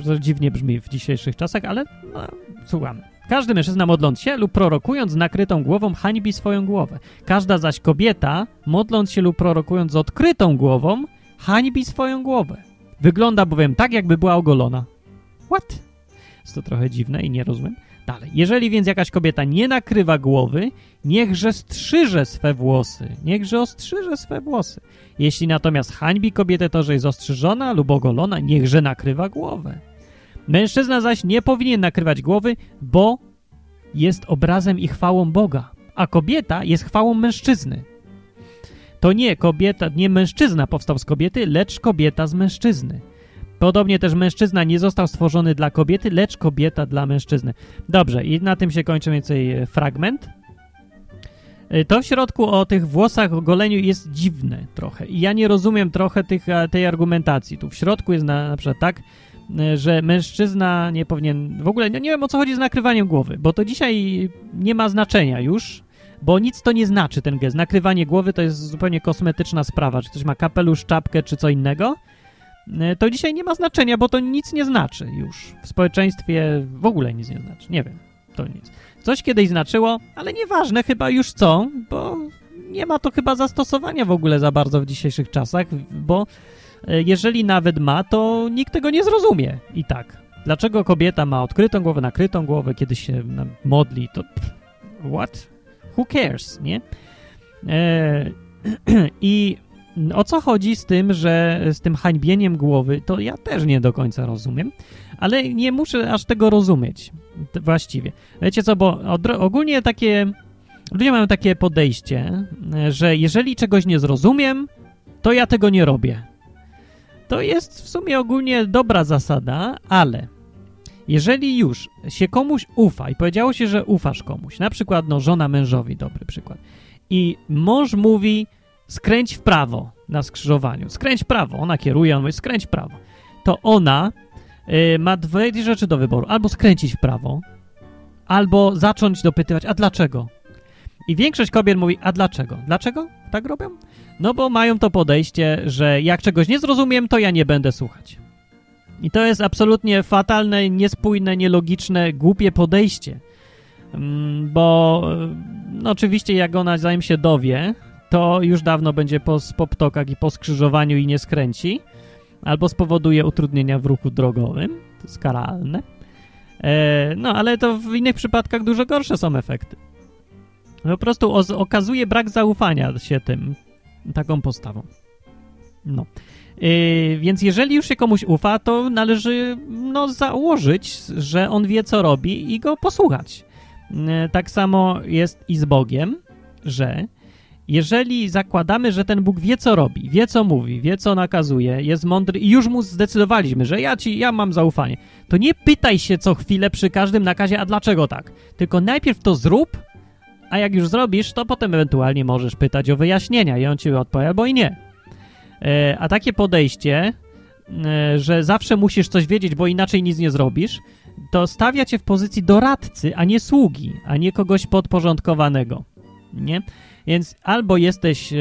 To dziwnie brzmi w dzisiejszych czasach, ale no, słuchamy. Każdy mężczyzna modląc się lub prorokując nakrytą głową hańbi swoją głowę. Każda zaś kobieta modląc się lub prorokując z odkrytą głową hańbi swoją głowę. Wygląda bowiem tak, jakby była ogolona. What? Jest to trochę dziwne i nie rozumiem. Dalej. Jeżeli więc jakaś kobieta nie nakrywa głowy, niechże strzyże swe włosy. Niechże ostrzyże swe włosy. Jeśli natomiast hańbi kobietę to, że jest ostrzyżona lub ogolona, niechże nakrywa głowę. Mężczyzna zaś nie powinien nakrywać głowy, bo jest obrazem i chwałą Boga, a kobieta jest chwałą mężczyzny. to nie kobieta, nie mężczyzna powstał z kobiety, lecz kobieta z mężczyzny. Podobnie też mężczyzna nie został stworzony dla kobiety, lecz kobieta dla mężczyzny. Dobrze, i na tym się kończy mniej więcej e, fragment. E, to w środku o tych włosach, o goleniu jest dziwne trochę. I ja nie rozumiem trochę tych, tej argumentacji. Tu w środku jest na, na przykład tak, e, że mężczyzna nie powinien... W ogóle nie, nie wiem o co chodzi z nakrywaniem głowy, bo to dzisiaj nie ma znaczenia już, bo nic to nie znaczy ten gest. Nakrywanie głowy to jest zupełnie kosmetyczna sprawa. Czy ktoś ma kapelusz, czapkę, czy co innego, e, to dzisiaj nie ma znaczenia, bo to nic nie znaczy już. W społeczeństwie w ogóle nic nie znaczy. Nie wiem, to nic. Coś kiedyś znaczyło, ale nieważne chyba już co, bo nie ma to chyba zastosowania w ogóle za bardzo w dzisiejszych czasach, bo e, jeżeli nawet ma, to nikt tego nie zrozumie i tak. Dlaczego kobieta ma odkrytą głowę, nakrytą głowę, kiedy się modli, to what? Who cares, nie? E, I o co chodzi z tym, że z tym hańbieniem głowy, to ja też nie do końca rozumiem, ale nie muszę aż tego rozumieć właściwie. Wiecie co, bo ogólnie takie ludzie mają takie podejście, że jeżeli czegoś nie zrozumiem, to ja tego nie robię. To jest w sumie ogólnie dobra zasada, ale jeżeli już się komuś ufa i powiedziało się, że ufasz komuś, na przykład no, żona mężowi, dobry przykład, i mąż mówi skręć w prawo na skrzyżowaniu, skręć w prawo, ona kieruje, on mówi skręć w prawo, to ona y, ma dwie rzeczy do wyboru, albo skręcić w prawo, albo zacząć dopytywać, a dlaczego? I większość kobiet mówi, a dlaczego? Dlaczego tak robią? No bo mają to podejście, że jak czegoś nie zrozumiem, to ja nie będę słuchać. I to jest absolutnie fatalne, niespójne, nielogiczne, głupie podejście. Mm, bo no oczywiście jak ona zanim się dowie, to już dawno będzie po, po ptokach i po skrzyżowaniu i nie skręci, albo spowoduje utrudnienia w ruchu drogowym, to jest karalne. E, no, ale to w innych przypadkach dużo gorsze są efekty. Po prostu okazuje brak zaufania się tym, taką postawą. No. Yy, więc jeżeli już się komuś ufa, to należy no, założyć, że on wie, co robi i go posłuchać. Yy, tak samo jest i z Bogiem, że jeżeli zakładamy, że ten Bóg wie, co robi, wie, co mówi, wie, co nakazuje, jest mądry i już mu zdecydowaliśmy, że ja ci, ja mam zaufanie, to nie pytaj się co chwilę przy każdym nakazie, a dlaczego tak? Tylko najpierw to zrób, a jak już zrobisz, to potem ewentualnie możesz pytać o wyjaśnienia i on ci odpowie albo i nie. E, a takie podejście, e, że zawsze musisz coś wiedzieć, bo inaczej nic nie zrobisz, to stawia cię w pozycji doradcy, a nie sługi, a nie kogoś podporządkowanego. Nie? Więc albo jesteś, e,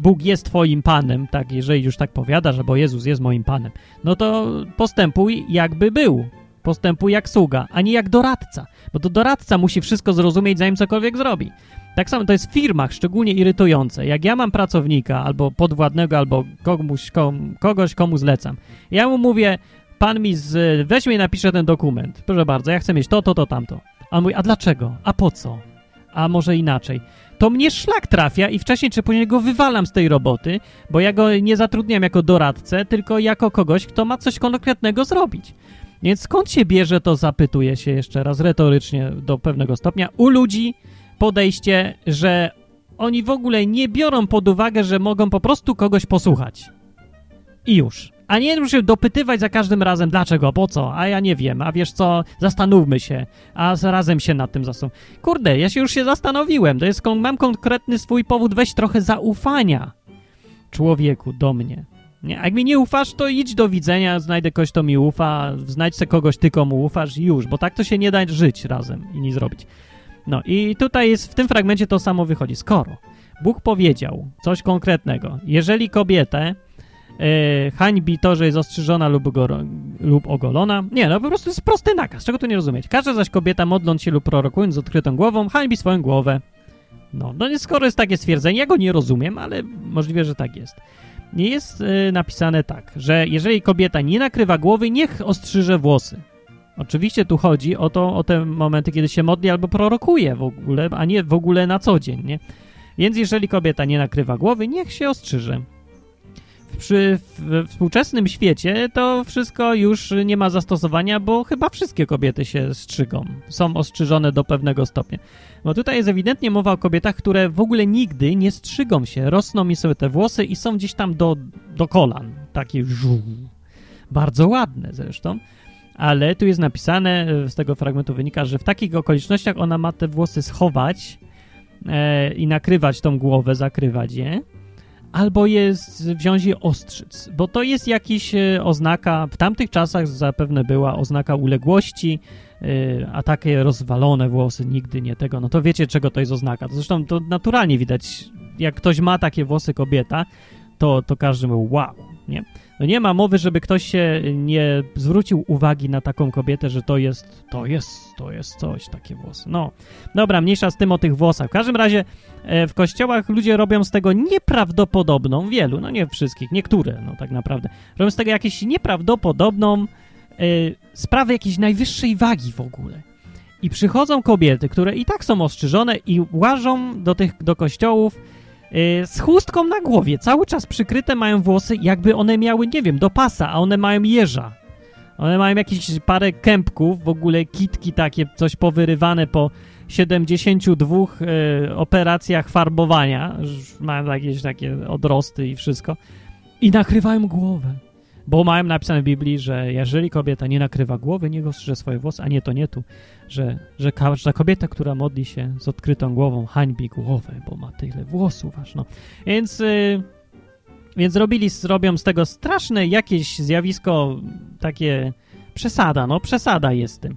Bóg jest twoim Panem, tak, jeżeli już tak powiadasz, bo Jezus jest moim Panem, no to postępuj jakby był. Postępuj jak sługa, a nie jak doradca, bo to doradca musi wszystko zrozumieć, zanim cokolwiek zrobi. Tak samo to jest w firmach szczególnie irytujące. Jak ja mam pracownika albo podwładnego, albo komuś, kom, kogoś, komu zlecam, ja mu mówię, pan mi z, weź mi napisze ten dokument. Proszę bardzo, ja chcę mieć to, to, to, tamto. A on mówi, a dlaczego? A po co? A może inaczej? To mnie szlak trafia i wcześniej czy później go wywalam z tej roboty, bo ja go nie zatrudniam jako doradcę, tylko jako kogoś, kto ma coś konkretnego zrobić. Więc skąd się bierze to, zapytuję się jeszcze raz retorycznie do pewnego stopnia, u ludzi, podejście, że oni w ogóle nie biorą pod uwagę, że mogą po prostu kogoś posłuchać. I już. A nie muszę dopytywać za każdym razem, dlaczego, po co, a ja nie wiem, a wiesz co, zastanówmy się, a razem się nad tym zastanówmy. Kurde, ja się już się zastanowiłem, to jest, mam konkretny swój powód, weź trochę zaufania człowieku do mnie. Nie, a jak mi nie ufasz, to idź do widzenia, znajdę kogoś, kto mi ufa, znajdź sobie kogoś, ty komu ufasz i już, bo tak to się nie da żyć razem i nie zrobić. No i tutaj jest w tym fragmencie to samo wychodzi. Skoro Bóg powiedział coś konkretnego, jeżeli kobietę yy, hańbi to, że jest ostrzyżona lub, lub ogolona, nie, no po prostu jest prosty nakaz, czego tu nie rozumieć. Każda zaś kobieta modląc się lub prorokując z odkrytą głową, hańbi swoją głowę. No, no skoro jest takie stwierdzenie, ja go nie rozumiem, ale możliwe, że tak jest. Nie jest yy, napisane tak, że jeżeli kobieta nie nakrywa głowy, niech ostrzyże włosy. Oczywiście tu chodzi o to, o te momenty, kiedy się modli albo prorokuje w ogóle, a nie w ogóle na co dzień, nie? Więc jeżeli kobieta nie nakrywa głowy, niech się ostrzyże. Przy współczesnym świecie to wszystko już nie ma zastosowania, bo chyba wszystkie kobiety się strzygą. Są ostrzyżone do pewnego stopnia. Bo tutaj jest ewidentnie mowa o kobietach, które w ogóle nigdy nie strzygą się. Rosną mi sobie te włosy i są gdzieś tam do, do kolan. Takie żół. Bardzo ładne zresztą. Ale tu jest napisane, z tego fragmentu wynika, że w takich okolicznościach ona ma te włosy schować e, i nakrywać tą głowę, zakrywać je albo jest wziąć je ostrzyc, bo to jest jakiś e, oznaka, w tamtych czasach zapewne była oznaka uległości, e, a takie rozwalone włosy nigdy nie tego, no to wiecie czego to jest oznaka. Zresztą to naturalnie widać, jak ktoś ma takie włosy kobieta, to, to każdy mówi wow, nie? No nie ma mowy, żeby ktoś się nie zwrócił uwagi na taką kobietę, że to jest, to jest, to jest coś, takie włosy. No, dobra, mniejsza z tym o tych włosach. W każdym razie e, w kościołach ludzie robią z tego nieprawdopodobną, wielu, no nie wszystkich, niektóre, no tak naprawdę, robią z tego jakąś nieprawdopodobną e, sprawę jakiejś najwyższej wagi w ogóle. I przychodzą kobiety, które i tak są ostrzyżone i łażą do tych, do kościołów z chustką na głowie, cały czas przykryte mają włosy, jakby one miały, nie wiem, do pasa, a one mają jeża. One mają jakieś parę kępków, w ogóle kitki takie, coś powyrywane po 72 y, operacjach farbowania. Mają jakieś takie odrosty i wszystko. I nakrywają głowę. Bo mają napisane w Biblii, że jeżeli kobieta nie nakrywa głowy, niech ostrze swoje włosy, a nie to nie tu, że, że każda kobieta, która modli się z odkrytą głową, hańbi głowę, bo ma tyle włosów aż, no. Więc, yy, więc robili, robią z tego straszne jakieś zjawisko, takie przesada, no przesada jest tym.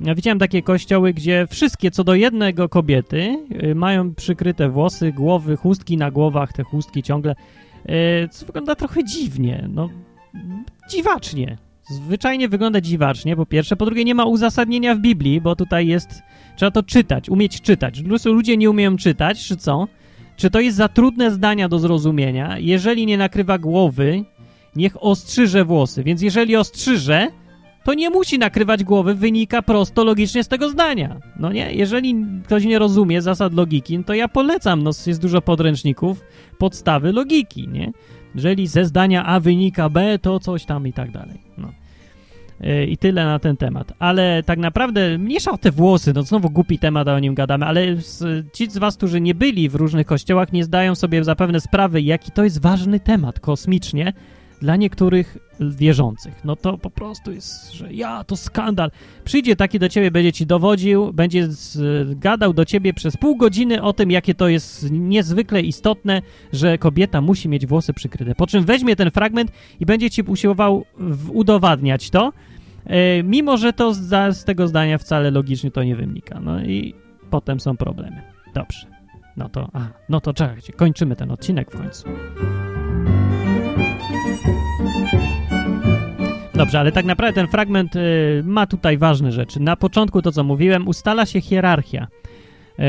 Ja widziałem takie kościoły, gdzie wszystkie co do jednego kobiety yy, mają przykryte włosy, głowy, chustki na głowach, te chustki ciągle, yy, co wygląda trochę dziwnie, no dziwacznie. Zwyczajnie wygląda dziwacznie, po pierwsze. Po drugie, nie ma uzasadnienia w Biblii, bo tutaj jest. Trzeba to czytać, umieć czytać. Ludzie nie umieją czytać, czy co? Czy to jest za trudne zdania do zrozumienia? Jeżeli nie nakrywa głowy, niech ostrzyże włosy. Więc jeżeli ostrzyże, to nie musi nakrywać głowy, wynika prosto logicznie z tego zdania. No nie? Jeżeli ktoś nie rozumie zasad logiki, no to ja polecam, no jest dużo podręczników, podstawy logiki, nie? Jeżeli ze zdania A wynika B, to coś tam i tak dalej. No. E, I tyle na ten temat. Ale tak naprawdę mniejsza o te włosy, no znowu głupi temat, a o nim gadamy, ale ci z was, którzy nie byli w różnych kościołach, nie zdają sobie zapewne sprawy, jaki to jest ważny temat kosmicznie dla niektórych wierzących. No to po prostu jest, że ja, to skandal. Przyjdzie taki do ciebie, będzie ci dowodził, będzie gadał do ciebie przez pół godziny o tym, jakie to jest niezwykle istotne, że kobieta musi mieć włosy przykryte. Po czym weźmie ten fragment i będzie ci usiłował udowadniać to, e, mimo że to z, z tego zdania wcale logicznie to nie wynika. No i potem są problemy. Dobrze. No to, a, no to czekajcie, kończymy ten odcinek w końcu. Dobrze, ale tak naprawdę ten fragment y, ma tutaj ważne rzeczy. Na początku to, co mówiłem, ustala się hierarchia. Y,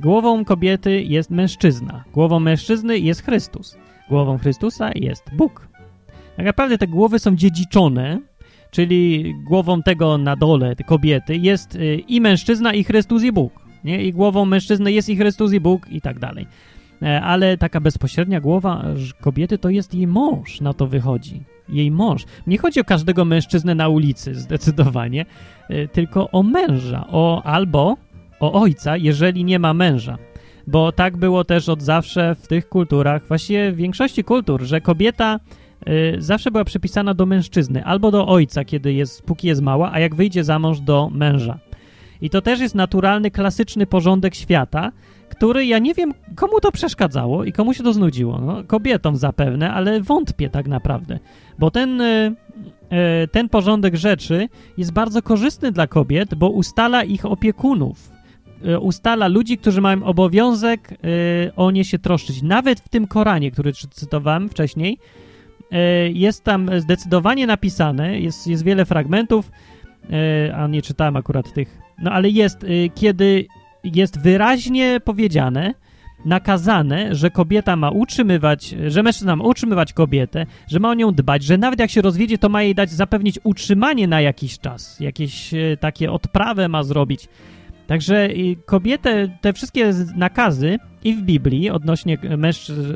głową kobiety jest mężczyzna. Głową mężczyzny jest Chrystus. Głową Chrystusa jest Bóg. Tak naprawdę te głowy są dziedziczone, czyli głową tego na dole, kobiety, jest y, i mężczyzna, i Chrystus, i Bóg. Nie? I głową mężczyzny jest i Chrystus, i Bóg, i tak dalej. E, ale taka bezpośrednia głowa kobiety to jest jej mąż, na to wychodzi. Jej mąż. Nie chodzi o każdego mężczyznę na ulicy, zdecydowanie, e, tylko o męża, o albo o ojca, jeżeli nie ma męża. Bo tak było też od zawsze w tych kulturach, właściwie w większości kultur, że kobieta y, zawsze była przypisana do mężczyzny albo do ojca, kiedy jest, póki jest mała, a jak wyjdzie za mąż do męża. I to też jest naturalny, klasyczny porządek świata, który ja nie wiem, komu to przeszkadzało i komu się to znudziło. No, kobietom zapewne, ale wątpię tak naprawdę, bo ten, e, e, ten porządek rzeczy jest bardzo korzystny dla kobiet, bo ustala ich opiekunów. E, ustala ludzi, którzy mają obowiązek o nie się troszczyć. Nawet w tym Koranie, który cytowałem wcześniej, jest tam zdecydowanie napisane, jest, jest wiele fragmentów, a nie czytałem akurat tych, no ale jest, kiedy jest wyraźnie powiedziane, nakazane, że kobieta ma utrzymywać, że mężczyzna ma utrzymywać kobietę, że ma o nią dbać, że nawet jak się rozwiedzie, to ma jej dać zapewnić utrzymanie na jakiś czas, jakieś e, takie odprawę ma zrobić. Także kobietę, te wszystkie nakazy i w Biblii odnośnie mężczyzn,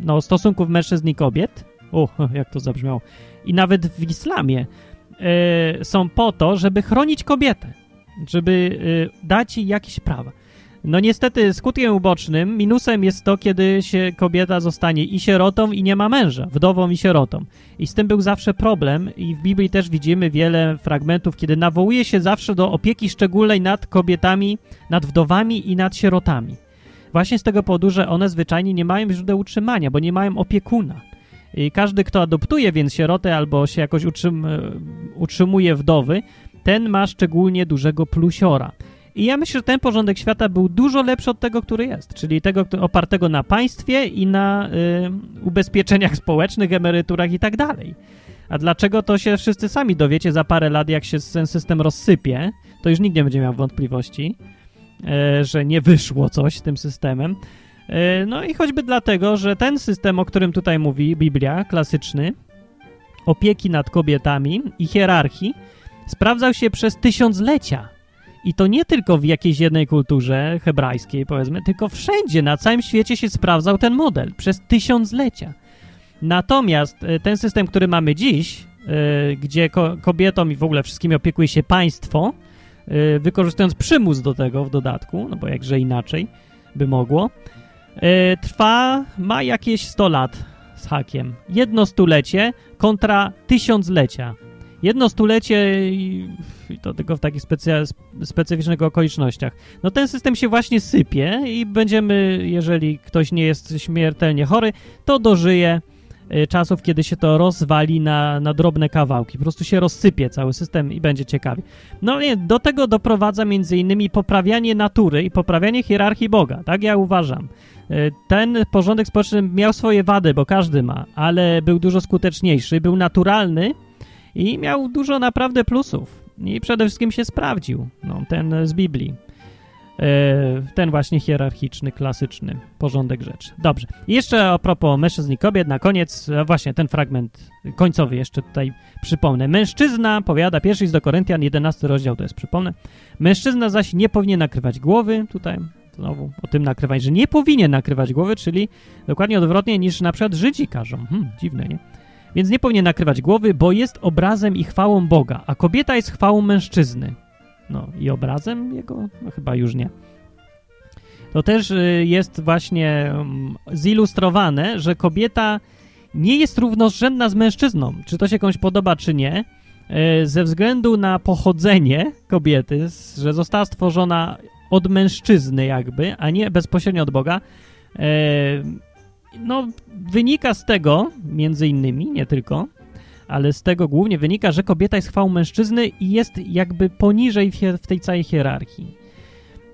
no, stosunków mężczyzn i kobiet, o, jak to zabrzmiało, i nawet w islamie są po to, żeby chronić kobietę, żeby dać jej jakieś prawa. No niestety skutkiem ubocznym, minusem jest to, kiedy się kobieta zostanie i sierotą i nie ma męża, wdową i sierotą. I z tym był zawsze problem i w Biblii też widzimy wiele fragmentów, kiedy nawołuje się zawsze do opieki szczególnej nad kobietami, nad wdowami i nad sierotami. Właśnie z tego powodu, że one zwyczajnie nie mają źródeł utrzymania, bo nie mają opiekuna. I każdy, kto adoptuje więc sierotę albo się jakoś utrzym, utrzymuje wdowy, ten ma szczególnie dużego plusiora. I ja myślę, że ten porządek świata był dużo lepszy od tego, który jest, czyli tego opartego na państwie i na y, ubezpieczeniach społecznych, emeryturach i tak dalej. A dlaczego to się wszyscy sami dowiecie za parę lat, jak się ten system rozsypie, to już nikt nie będzie miał wątpliwości, y, że nie wyszło coś z tym systemem. Y, no i choćby dlatego, że ten system, o którym tutaj mówi Biblia, klasyczny, opieki nad kobietami i hierarchii, sprawdzał się przez tysiąclecia i to nie tylko w jakiejś jednej kulturze hebrajskiej, powiedzmy, tylko wszędzie na całym świecie się sprawdzał ten model przez tysiąclecia. Natomiast e, ten system, który mamy dziś, yy, gdzie ko kobietom i w ogóle wszystkimi opiekuje się państwo, yy, wykorzystując przymus do tego w dodatku, no bo jakże inaczej by mogło, trwa, ma jakieś 100 lat z hakiem. Jedno stulecie kontra tysiąclecia jedno stulecie i, to tylko w takich specy, specyficznych okolicznościach. No ten system się właśnie sypie i będziemy, jeżeli ktoś nie jest śmiertelnie chory, to dożyje y, czasów, kiedy się to rozwali na, na drobne kawałki. Po prostu się rozsypie cały system i będzie ciekawie. No nie, do tego doprowadza między innymi poprawianie natury i poprawianie hierarchii Boga. Tak ja uważam. Y, ten porządek społeczny miał swoje wady, bo każdy ma, ale był dużo skuteczniejszy, był naturalny, i miał dużo naprawdę plusów. I przede wszystkim się sprawdził, no, ten z Biblii. E, ten właśnie hierarchiczny, klasyczny porządek rzeczy. Dobrze. I jeszcze a propos mężczyzn i kobiet, na koniec, właśnie ten fragment końcowy jeszcze tutaj przypomnę. Mężczyzna, powiada pierwszy z do Koryntian, 11 rozdział to jest, przypomnę. Mężczyzna zaś nie powinien nakrywać głowy, tutaj znowu o tym nakrywać, że nie powinien nakrywać głowy, czyli dokładnie odwrotnie niż na przykład Żydzi każą. Hmm, dziwne, nie? Więc nie powinien nakrywać głowy, bo jest obrazem i chwałą Boga, a kobieta jest chwałą mężczyzny. No i obrazem jego? No chyba już nie. To też y, jest właśnie mm, zilustrowane, że kobieta nie jest równorzędna z mężczyzną. Czy to się komuś podoba, czy nie. Y, ze względu na pochodzenie kobiety, że została stworzona od mężczyzny jakby, a nie bezpośrednio od Boga, y, no, wynika z tego, między innymi, nie tylko, ale z tego głównie wynika, że kobieta jest chwałą mężczyzny i jest jakby poniżej w tej całej hierarchii.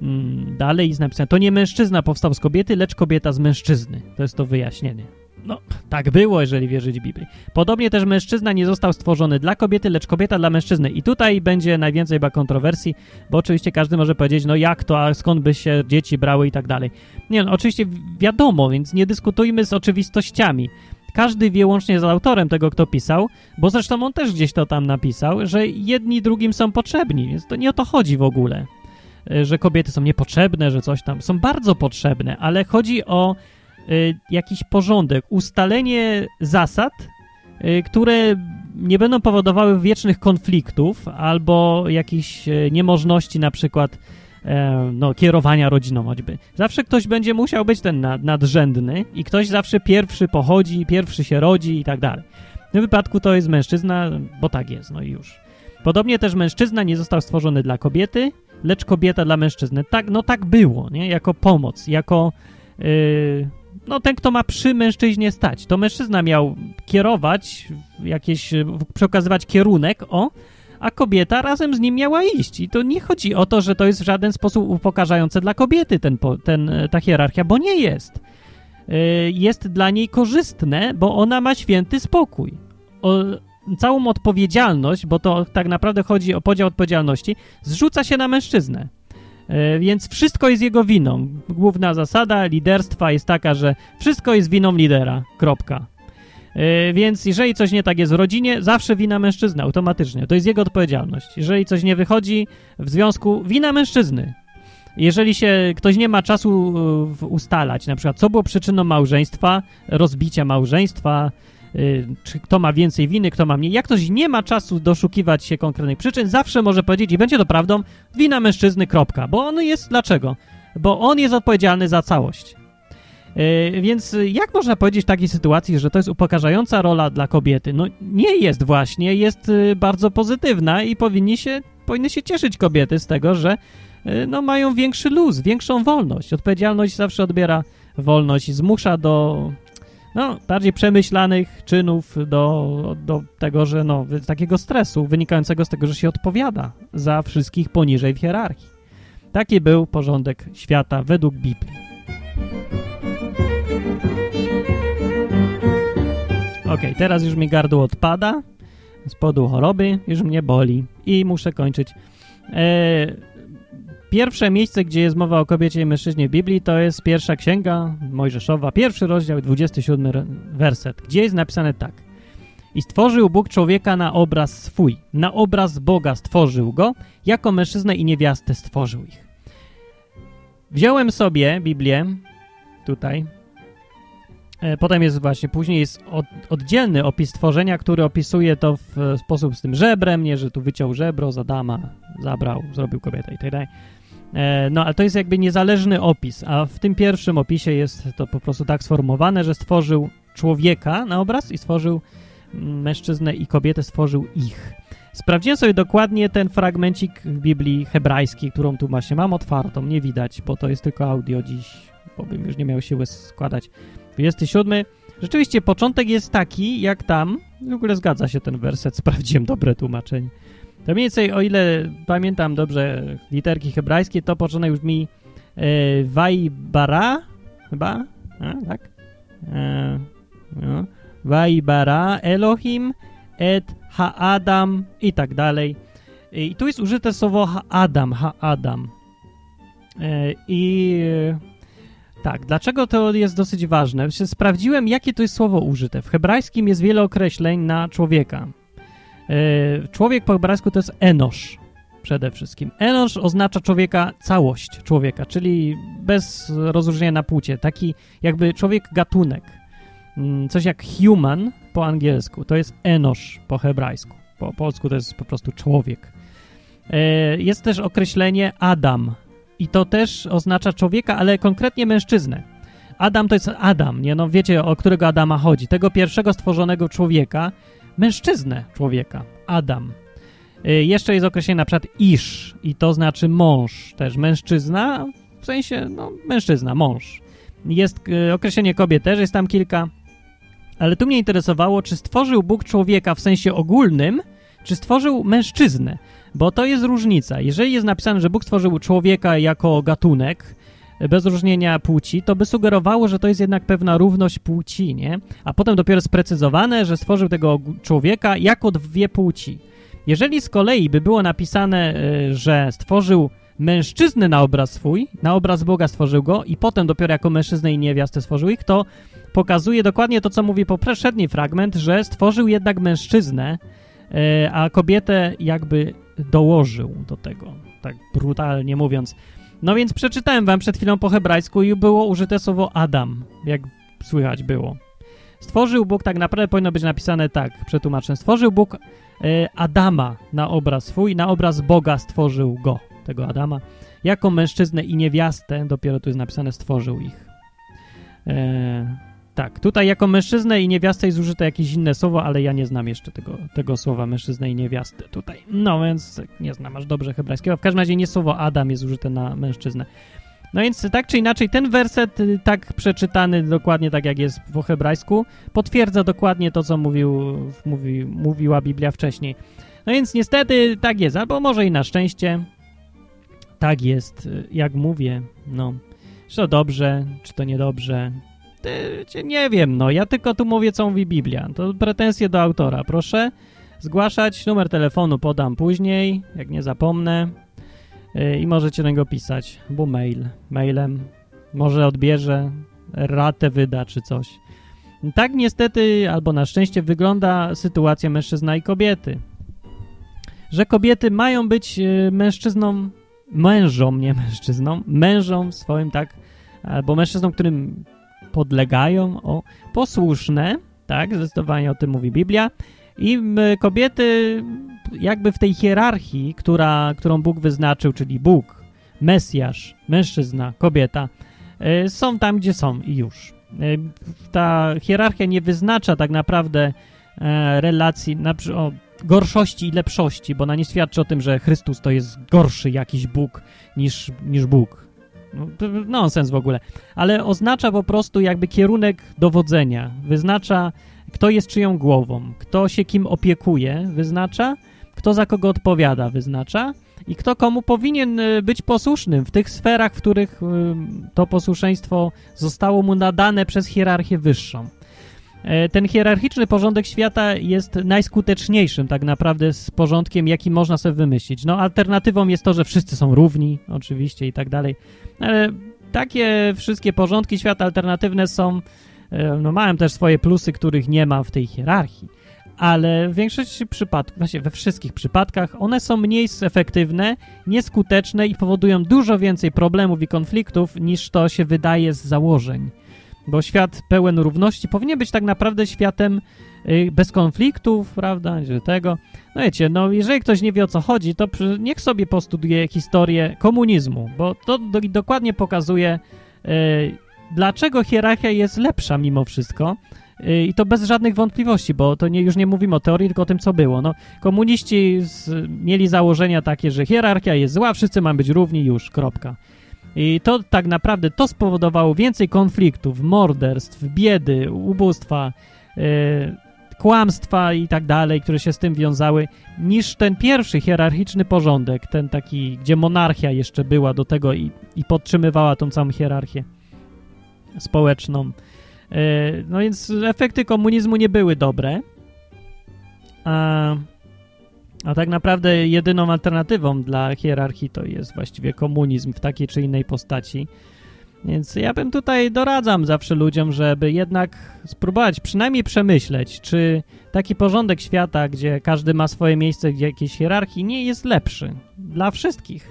Mm, dalej jest napisane, to nie mężczyzna powstał z kobiety, lecz kobieta z mężczyzny. To jest to wyjaśnienie. No, tak było, jeżeli wierzyć Biblii. Podobnie też mężczyzna nie został stworzony dla kobiety, lecz kobieta dla mężczyzny. I tutaj będzie najwięcej chyba kontrowersji, bo oczywiście każdy może powiedzieć, no jak to, a skąd by się dzieci brały i tak dalej. Nie no, oczywiście wiadomo, więc nie dyskutujmy z oczywistościami. Każdy wie łącznie z autorem tego, kto pisał, bo zresztą on też gdzieś to tam napisał, że jedni drugim są potrzebni, więc to nie o to chodzi w ogóle, że kobiety są niepotrzebne, że coś tam. Są bardzo potrzebne, ale chodzi o jakiś porządek, ustalenie zasad, y, które nie będą powodowały wiecznych konfliktów albo jakichś y, niemożności na przykład e, no, kierowania rodziną choćby. Zawsze ktoś będzie musiał być ten nad, nadrzędny i ktoś zawsze pierwszy pochodzi, pierwszy się rodzi i tak dalej. W tym wypadku to jest mężczyzna, bo tak jest, no i już. Podobnie też mężczyzna nie został stworzony dla kobiety, lecz kobieta dla mężczyzny. Tak, no tak było, nie? Jako pomoc, jako yy, no ten, kto ma przy mężczyźnie stać. To mężczyzna miał kierować, jakieś, przekazywać kierunek, o, a kobieta razem z nim miała iść. I to nie chodzi o to, że to jest w żaden sposób upokarzające dla kobiety ten, ten, ta hierarchia, bo nie jest. Y, jest dla niej korzystne, bo ona ma święty spokój. O, całą odpowiedzialność, bo to tak naprawdę chodzi o podział odpowiedzialności, zrzuca się na mężczyznę. E, więc wszystko jest jego winą. Główna zasada liderstwa jest taka, że wszystko jest winą lidera. Kropka. Yy, więc jeżeli coś nie tak jest w rodzinie, zawsze wina mężczyzny automatycznie. To jest jego odpowiedzialność. Jeżeli coś nie wychodzi w związku, wina mężczyzny. Jeżeli się ktoś nie ma czasu yy, ustalać, na przykład co było przyczyną małżeństwa, rozbicia małżeństwa, czy kto ma więcej winy, kto ma mniej. Jak ktoś nie ma czasu doszukiwać się konkretnych przyczyn, zawsze może powiedzieć i będzie to prawdą, wina mężczyzny, kropka. Bo on jest, dlaczego? Bo on jest odpowiedzialny za całość. Yy, więc jak można powiedzieć w takiej sytuacji, że to jest upokarzająca rola dla kobiety? No nie jest właśnie, jest yy, bardzo pozytywna i powinni się, powinny się cieszyć kobiety z tego, że no, mają większy luz, większą wolność. Odpowiedzialność zawsze odbiera wolność zmusza do no, bardziej przemyślanych czynów, do, do tego, że no, takiego stresu wynikającego z tego, że się odpowiada za wszystkich poniżej w hierarchii. Taki był porządek świata według Biblii. Ok, teraz już mi gardło odpada z powodu choroby, już mnie boli i muszę kończyć. E, pierwsze miejsce, gdzie jest mowa o kobiecie i mężczyźnie w Biblii, to jest pierwsza księga Mojżeszowa, pierwszy rozdział, 27 werset, gdzie jest napisane tak. I stworzył Bóg człowieka na obraz swój, na obraz Boga stworzył go, jako mężczyznę i niewiastę stworzył ich. Wziąłem sobie Biblię, tutaj, E, potem jest właśnie, później jest od, oddzielny opis tworzenia, który opisuje to w sposób z tym żebrem, nie, że tu wyciął żebro z Adama, zabrał, zrobił kobietę i tak dalej. E, no, ale to jest jakby niezależny opis, a w tym pierwszym opisie jest to po prostu tak sformułowane, że stworzył człowieka na obraz i stworzył mm, mężczyznę i kobietę, stworzył ich. Sprawdziłem sobie dokładnie ten fragmencik w Biblii hebrajskiej, którą tu właśnie mam otwartą, nie widać, bo to jest tylko audio dziś, bo bym już nie miał siły składać 27. Rzeczywiście początek jest taki, jak tam. W ogóle zgadza się ten werset, sprawdziłem dobre tłumaczenie. To mniej więcej, o ile pamiętam dobrze literki hebrajskie, to początek już mi e, Wajbara, chyba, A, tak? E, no. Wajbara, Elohim, et ha-adam i tak dalej. I tu jest użyte słowo ha-adam, ha-adam. E, I tak, dlaczego to jest dosyć ważne? Sprawdziłem, jakie to jest słowo użyte. W hebrajskim jest wiele określeń na człowieka. E, człowiek po hebrajsku to jest enosz przede wszystkim. Enosz oznacza człowieka, całość człowieka, czyli bez rozróżnienia na płcie. Taki jakby człowiek gatunek. Mm, coś jak human po angielsku, to jest enosz po hebrajsku. Po polsku to jest po prostu człowiek. E, jest też określenie Adam, i to też oznacza człowieka, ale konkretnie mężczyznę. Adam to jest Adam, nie? No wiecie, o którego Adama chodzi. Tego pierwszego stworzonego człowieka, mężczyznę człowieka, Adam. Y, jeszcze jest określenie na przykład isz i to znaczy mąż, też mężczyzna, w sensie, no mężczyzna, mąż. Jest y, określenie kobiet też, jest tam kilka, ale tu mnie interesowało, czy stworzył Bóg człowieka w sensie ogólnym, czy stworzył mężczyznę. Bo to jest różnica. Jeżeli jest napisane, że Bóg stworzył człowieka jako gatunek, bez różnienia płci, to by sugerowało, że to jest jednak pewna równość płci, nie? A potem dopiero sprecyzowane, że stworzył tego człowieka jako dwie płci. Jeżeli z kolei by było napisane, e, że stworzył mężczyznę na obraz swój, na obraz Boga stworzył go i potem dopiero jako mężczyznę i niewiastę stworzył ich, to pokazuje dokładnie to, co mówi poprzedni fragment, że stworzył jednak mężczyznę, e, a kobietę jakby dołożył do tego, tak brutalnie mówiąc. No więc przeczytałem wam przed chwilą po hebrajsku i było użyte słowo Adam, jak słychać było. Stworzył Bóg, tak naprawdę powinno być napisane tak, przetłumaczę. Stworzył Bóg e, Adama na obraz swój, na obraz Boga stworzył go, tego Adama. Jako mężczyznę i niewiastę, dopiero tu jest napisane, stworzył ich. E, tak, tutaj jako mężczyznę i niewiastę jest użyte jakieś inne słowo, ale ja nie znam jeszcze tego, tego słowa mężczyznę i niewiastę tutaj. No więc nie znam aż dobrze hebrajskiego. W każdym razie nie słowo Adam jest użyte na mężczyznę. No więc tak czy inaczej ten werset, y, tak przeczytany dokładnie tak jak jest po hebrajsku, potwierdza dokładnie to, co mówił, mówi, mówiła Biblia wcześniej. No więc niestety tak jest, albo może i na szczęście tak jest, y, jak mówię, no. Czy to dobrze, czy to niedobrze, nie wiem, no ja tylko tu mówię, co mówi Biblia. To pretensje do autora. Proszę zgłaszać, numer telefonu podam później, jak nie zapomnę. Y, I możecie na niego pisać, bo mail, mailem. Może odbierze, ratę wyda czy coś. Tak niestety, albo na szczęście, wygląda sytuacja mężczyzna i kobiety. Że kobiety mają być e, mężczyzną, mężom, nie mężczyzną, mężom swoim, tak, albo mężczyznom, którym podlegają, o, posłuszne, tak, zdecydowanie o tym mówi Biblia. I kobiety jakby w tej hierarchii, która, którą Bóg wyznaczył, czyli Bóg, Mesjasz, mężczyzna, kobieta, e, są tam, gdzie są i już. E, ta hierarchia nie wyznacza tak naprawdę e, relacji na, o gorszości i lepszości, bo ona nie świadczy o tym, że Chrystus to jest gorszy jakiś Bóg niż, niż Bóg. No, nonsens w ogóle. Ale oznacza po prostu jakby kierunek dowodzenia. Wyznacza, kto jest czyją głową, kto się kim opiekuje, wyznacza, kto za kogo odpowiada, wyznacza i kto komu powinien y, być posłusznym w tych sferach, w których y, to posłuszeństwo zostało mu nadane przez hierarchię wyższą. E, ten hierarchiczny porządek świata jest najskuteczniejszym tak naprawdę z porządkiem, jaki można sobie wymyślić. No alternatywą jest to, że wszyscy są równi, oczywiście i tak dalej, ale takie wszystkie porządki świata alternatywne są, e, no mają też swoje plusy, których nie ma w tej hierarchii ale w większości przypadków, właśnie we wszystkich przypadkach, one są mniej efektywne, nieskuteczne i powodują dużo więcej problemów i konfliktów niż to się wydaje z założeń. Bo świat pełen równości powinien być tak naprawdę światem y, bez konfliktów, prawda, że tego. No wiecie, no jeżeli ktoś nie wie o co chodzi, to niech sobie postuduje historię komunizmu, bo to do, dokładnie pokazuje, y, dlaczego hierarchia jest lepsza mimo wszystko i to bez żadnych wątpliwości, bo to nie, już nie mówimy o teorii, tylko o tym, co było. No, komuniści z, mieli założenia takie, że hierarchia jest zła, wszyscy mają być równi, już, kropka. I to tak naprawdę to spowodowało więcej konfliktów, morderstw, biedy, ubóstwa, yy, kłamstwa i tak dalej, które się z tym wiązały, niż ten pierwszy hierarchiczny porządek, ten taki, gdzie monarchia jeszcze była do tego i, i podtrzymywała tą całą hierarchię społeczną. E, no więc efekty komunizmu nie były dobre. A, a tak naprawdę jedyną alternatywą dla hierarchii to jest właściwie komunizm w takiej czy innej postaci. Więc ja bym tutaj doradzam zawsze ludziom, żeby jednak spróbować przynajmniej przemyśleć, czy taki porządek świata, gdzie każdy ma swoje miejsce, gdzie jakiejś hierarchii, nie jest lepszy dla wszystkich.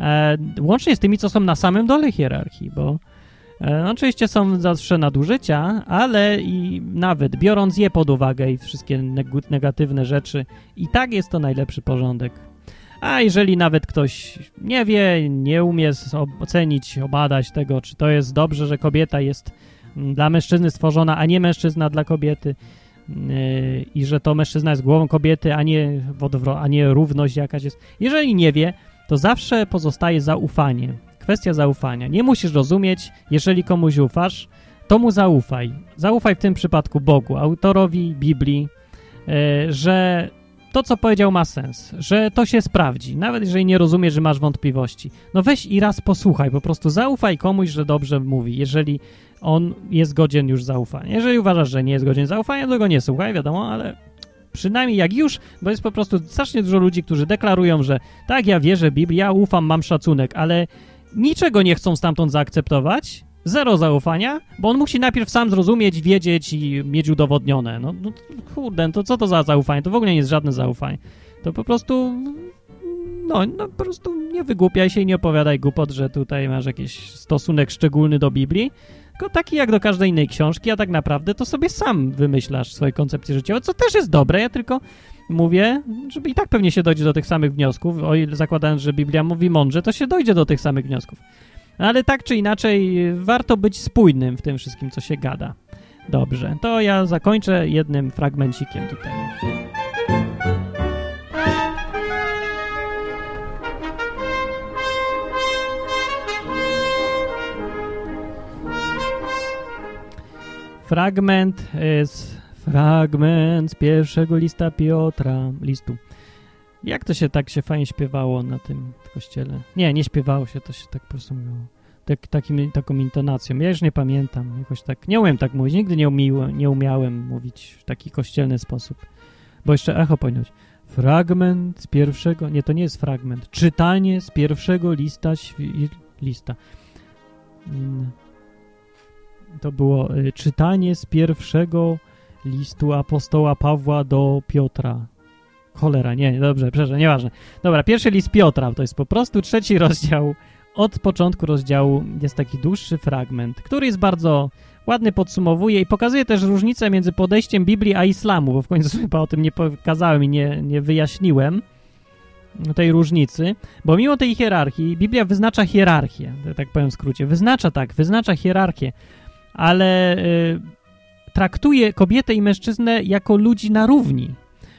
E, łącznie z tymi, co są na samym dole hierarchii, bo E, oczywiście są zawsze nadużycia, ale i nawet biorąc je pod uwagę i wszystkie negatywne rzeczy, i tak jest to najlepszy porządek. A jeżeli nawet ktoś nie wie, nie umie ocenić, obadać tego, czy to jest dobrze, że kobieta jest mm, dla mężczyzny stworzona, a nie mężczyzna dla kobiety, yy, i że to mężczyzna jest głową kobiety, a nie, a nie równość jakaś jest. Jeżeli nie wie, to zawsze pozostaje zaufanie. Kwestia zaufania. Nie musisz rozumieć, jeżeli komuś ufasz, to mu zaufaj. Zaufaj w tym przypadku Bogu, autorowi Biblii, e, że to, co powiedział, ma sens, że to się sprawdzi, nawet jeżeli nie rozumiesz, że masz wątpliwości. No weź i raz posłuchaj, po prostu zaufaj komuś, że dobrze mówi, jeżeli on jest godzien już zaufania. Jeżeli uważasz, że nie jest godzien zaufania, to go nie słuchaj, wiadomo, ale przynajmniej jak już, bo jest po prostu strasznie dużo ludzi, którzy deklarują, że tak, ja wierzę w Biblię, ja ufam, mam szacunek, ale niczego nie chcą stamtąd zaakceptować, zero zaufania, bo on musi najpierw sam zrozumieć, wiedzieć i mieć udowodnione. No, no kurde, to co to za zaufanie? To w ogóle nie jest żadne zaufanie. To po prostu, no, no po prostu nie wygłupiaj się i nie opowiadaj głupot, że tutaj masz jakiś stosunek szczególny do Biblii, tylko taki jak do każdej innej książki, a tak naprawdę to sobie sam wymyślasz swoje koncepcje życiowe, co też jest dobre, ja tylko mówię, żeby i tak pewnie się dojdzie do tych samych wniosków, o ile zakładając, że Biblia mówi mądrze, to się dojdzie do tych samych wniosków. Ale tak czy inaczej, warto być spójnym w tym wszystkim, co się gada. Dobrze, to ja zakończę jednym fragmencikiem tutaj. Fragment z Fragment z pierwszego lista Piotra, listu. Jak to się tak się fajnie śpiewało na tym kościele? Nie, nie śpiewało się, to się tak po prostu miało. Tak, takim, taką intonacją. Ja już nie pamiętam. Jakoś tak, nie umiem tak mówić. Nigdy nie, umiłem, nie umiałem mówić w taki kościelny sposób. Bo jeszcze echo powinno. Fragment z pierwszego, nie, to nie jest fragment. Czytanie z pierwszego lista, lista. Mm. to było y, czytanie z pierwszego listu apostoła Pawła do Piotra. Cholera, nie, dobrze, przepraszam, nieważne. Dobra, pierwszy list Piotra to jest po prostu trzeci rozdział. Od początku rozdziału jest taki dłuższy fragment, który jest bardzo ładny, podsumowuje i pokazuje też różnicę między podejściem Biblii a islamu, bo w końcu chyba o tym nie pokazałem i nie, nie wyjaśniłem tej różnicy, bo mimo tej hierarchii, Biblia wyznacza hierarchię, tak powiem w skrócie, wyznacza tak, wyznacza hierarchię, ale y, traktuje kobietę i mężczyznę jako ludzi na równi.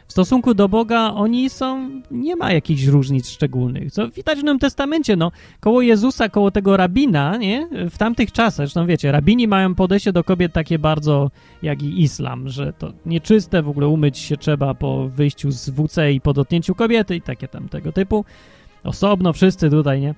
W stosunku do Boga oni są, nie ma jakichś różnic szczególnych. Co widać w Nowym Testamencie, no, koło Jezusa, koło tego rabina, nie, w tamtych czasach, zresztą wiecie, rabini mają podejście do kobiet takie bardzo jak i islam, że to nieczyste, w ogóle umyć się trzeba po wyjściu z WC i po dotknięciu kobiety i takie tam tego typu. Osobno wszyscy tutaj, nie.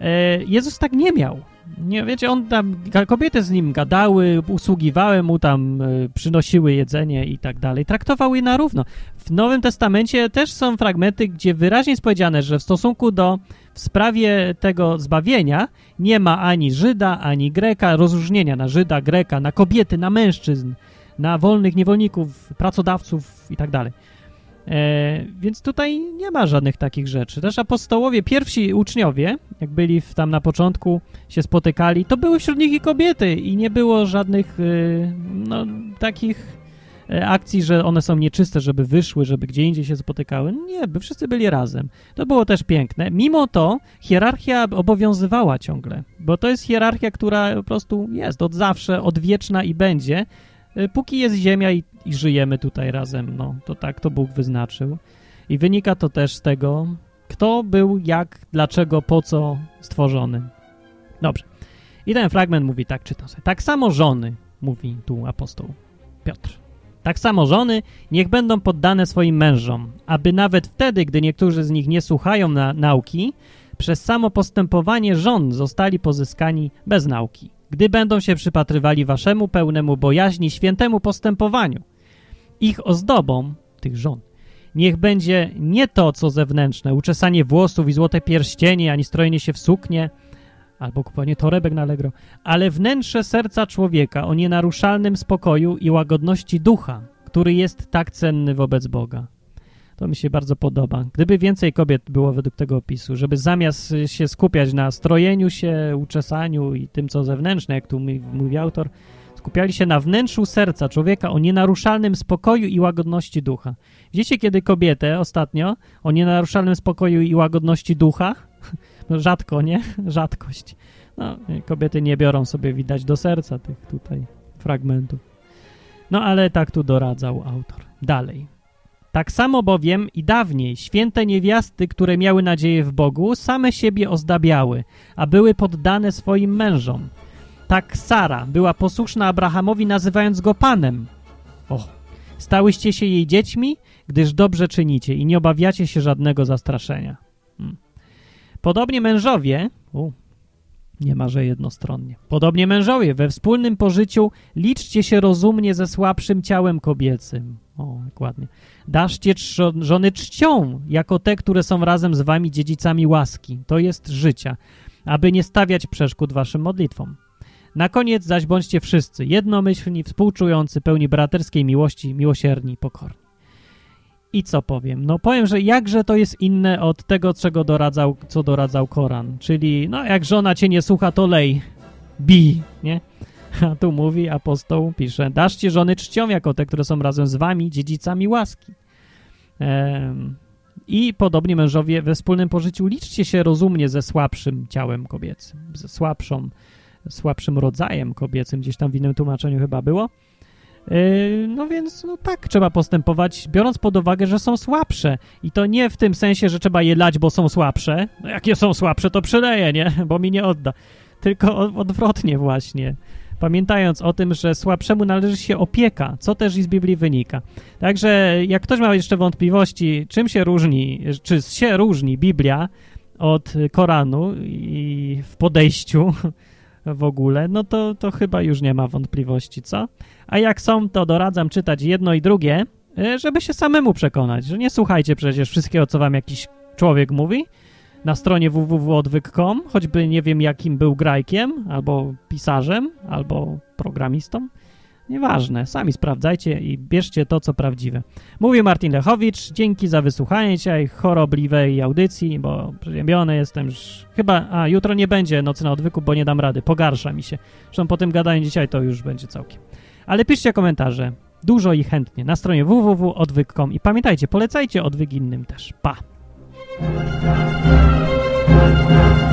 E, Jezus tak nie miał. Nie, wiecie, on tam, kobiety z nim gadały, usługiwały mu tam, y, przynosiły jedzenie i tak dalej. Traktował je na równo. W Nowym Testamencie też są fragmenty, gdzie wyraźnie jest powiedziane, że w stosunku do, w sprawie tego zbawienia nie ma ani Żyda, ani Greka, rozróżnienia na Żyda, Greka, na kobiety, na mężczyzn, na wolnych niewolników, pracodawców i tak dalej. E, więc tutaj nie ma żadnych takich rzeczy. Też apostołowie, pierwsi uczniowie, jak byli w, tam na początku, się spotykali, to były wśród nich i kobiety i nie było żadnych y, no, takich e, akcji, że one są nieczyste, żeby wyszły, żeby gdzie indziej się spotykały. Nie, by wszyscy byli razem. To było też piękne. Mimo to hierarchia obowiązywała ciągle, bo to jest hierarchia, która po prostu jest od zawsze, odwieczna i będzie, póki jest ziemia i, i, żyjemy tutaj razem, no to tak to Bóg wyznaczył. I wynika to też z tego, kto był, jak, dlaczego, po co stworzony. Dobrze. I ten fragment mówi tak, czytam sobie. Tak samo żony, mówi tu apostoł Piotr. Tak samo żony niech będą poddane swoim mężom, aby nawet wtedy, gdy niektórzy z nich nie słuchają na nauki, przez samo postępowanie żon zostali pozyskani bez nauki gdy będą się przypatrywali waszemu pełnemu bojaźni świętemu postępowaniu. Ich ozdobą, tych żon, niech będzie nie to, co zewnętrzne, uczesanie włosów i złote pierścienie, ani strojenie się w suknie, albo kupowanie torebek na Allegro, ale wnętrze serca człowieka o nienaruszalnym spokoju i łagodności ducha, który jest tak cenny wobec Boga. To mi się bardzo podoba. Gdyby więcej kobiet było według tego opisu, żeby zamiast się skupiać na strojeniu się, uczesaniu i tym, co zewnętrzne, jak tu mówi, autor, skupiali się na wnętrzu serca człowieka o nienaruszalnym spokoju i łagodności ducha. Widzicie, kiedy kobietę ostatnio o nienaruszalnym spokoju i łagodności ducha? No rzadko, nie? Rzadkość. No, kobiety nie biorą sobie, widać, do serca tych tutaj fragmentów. No, ale tak tu doradzał autor. Dalej. Tak samo bowiem i dawniej święte niewiasty, które miały nadzieję w Bogu, same siebie ozdabiały, a były poddane swoim mężom. Tak Sara była posłuszna Abrahamowi, nazywając go Panem. O, stałyście się jej dziećmi, gdyż dobrze czynicie i nie obawiacie się żadnego zastraszenia. Hmm. Podobnie mężowie, u, nie ma, że jednostronnie. Podobnie mężowie, we wspólnym pożyciu liczcie się rozumnie ze słabszym ciałem kobiecym. O, dokładnie. Daszcie żony czcią, jako te, które są razem z wami dziedzicami łaski. To jest życia, aby nie stawiać przeszkód waszym modlitwom. Na koniec zaś bądźcie wszyscy jednomyślni, współczujący, pełni braterskiej miłości, miłosierni, pokorni. I co powiem? No powiem, że jakże to jest inne od tego, czego doradzał, co doradzał Koran. Czyli, no jak żona cię nie słucha, to lej, bij, nie? A tu mówi apostoł, pisze, daszcie żony czcią jako te, które są razem z wami, dziedzicami łaski. Ehm, I podobnie mężowie we wspólnym pożyciu liczcie się rozumnie ze słabszym ciałem kobiecym, ze słabszą, słabszym rodzajem kobiecym, gdzieś tam w innym tłumaczeniu chyba było. No więc no tak trzeba postępować, biorąc pod uwagę, że są słabsze. I to nie w tym sensie, że trzeba je lać, bo są słabsze. No jakie są słabsze, to przyleję, nie? Bo mi nie odda. Tylko odwrotnie właśnie. Pamiętając o tym, że słabszemu należy się opieka, co też i z Biblii wynika. Także jak ktoś ma jeszcze wątpliwości, czym się różni, czy się różni Biblia od Koranu i w podejściu w ogóle, no to, to chyba już nie ma wątpliwości, co? A jak są, to doradzam czytać jedno i drugie, e, żeby się samemu przekonać, że nie słuchajcie przecież wszystkiego, co wam jakiś człowiek mówi na stronie www.odwyk.com, choćby nie wiem jakim był grajkiem, albo pisarzem, albo programistą? Nieważne, sami sprawdzajcie i bierzcie to, co prawdziwe. Mówi Martin Lechowicz, dzięki za wysłuchanie dzisiaj chorobliwej audycji, bo przeziębiony jestem już, chyba, a jutro nie będzie nocy na odwyku, bo nie dam rady, pogarsza mi się. Zresztą po tym gadaniu dzisiaj to już będzie całkiem. Ale piszcie komentarze, dużo i chętnie, na stronie www.odwyk.com i pamiętajcie, polecajcie odwyk innym też. Pa! Thank you.